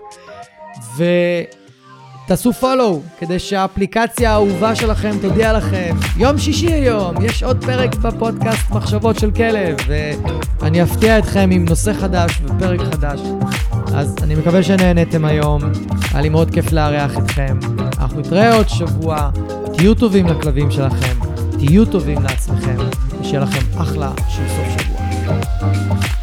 ותעשו פולו, כדי שהאפליקציה האהובה שלכם תודיע לכם. יום שישי היום, יש עוד פרק בפודקאסט מחשבות של כלב, ואני אפתיע אתכם עם נושא חדש ופרק חדש. אז אני מקווה שנהניתם היום, היה לי מאוד כיף לארח אתכם. אנחנו נתראה עוד שבוע, תהיו טובים לכלבים שלכם, תהיו טובים לעצמכם, ושיהיה לכם אחלה של סוף שבוע.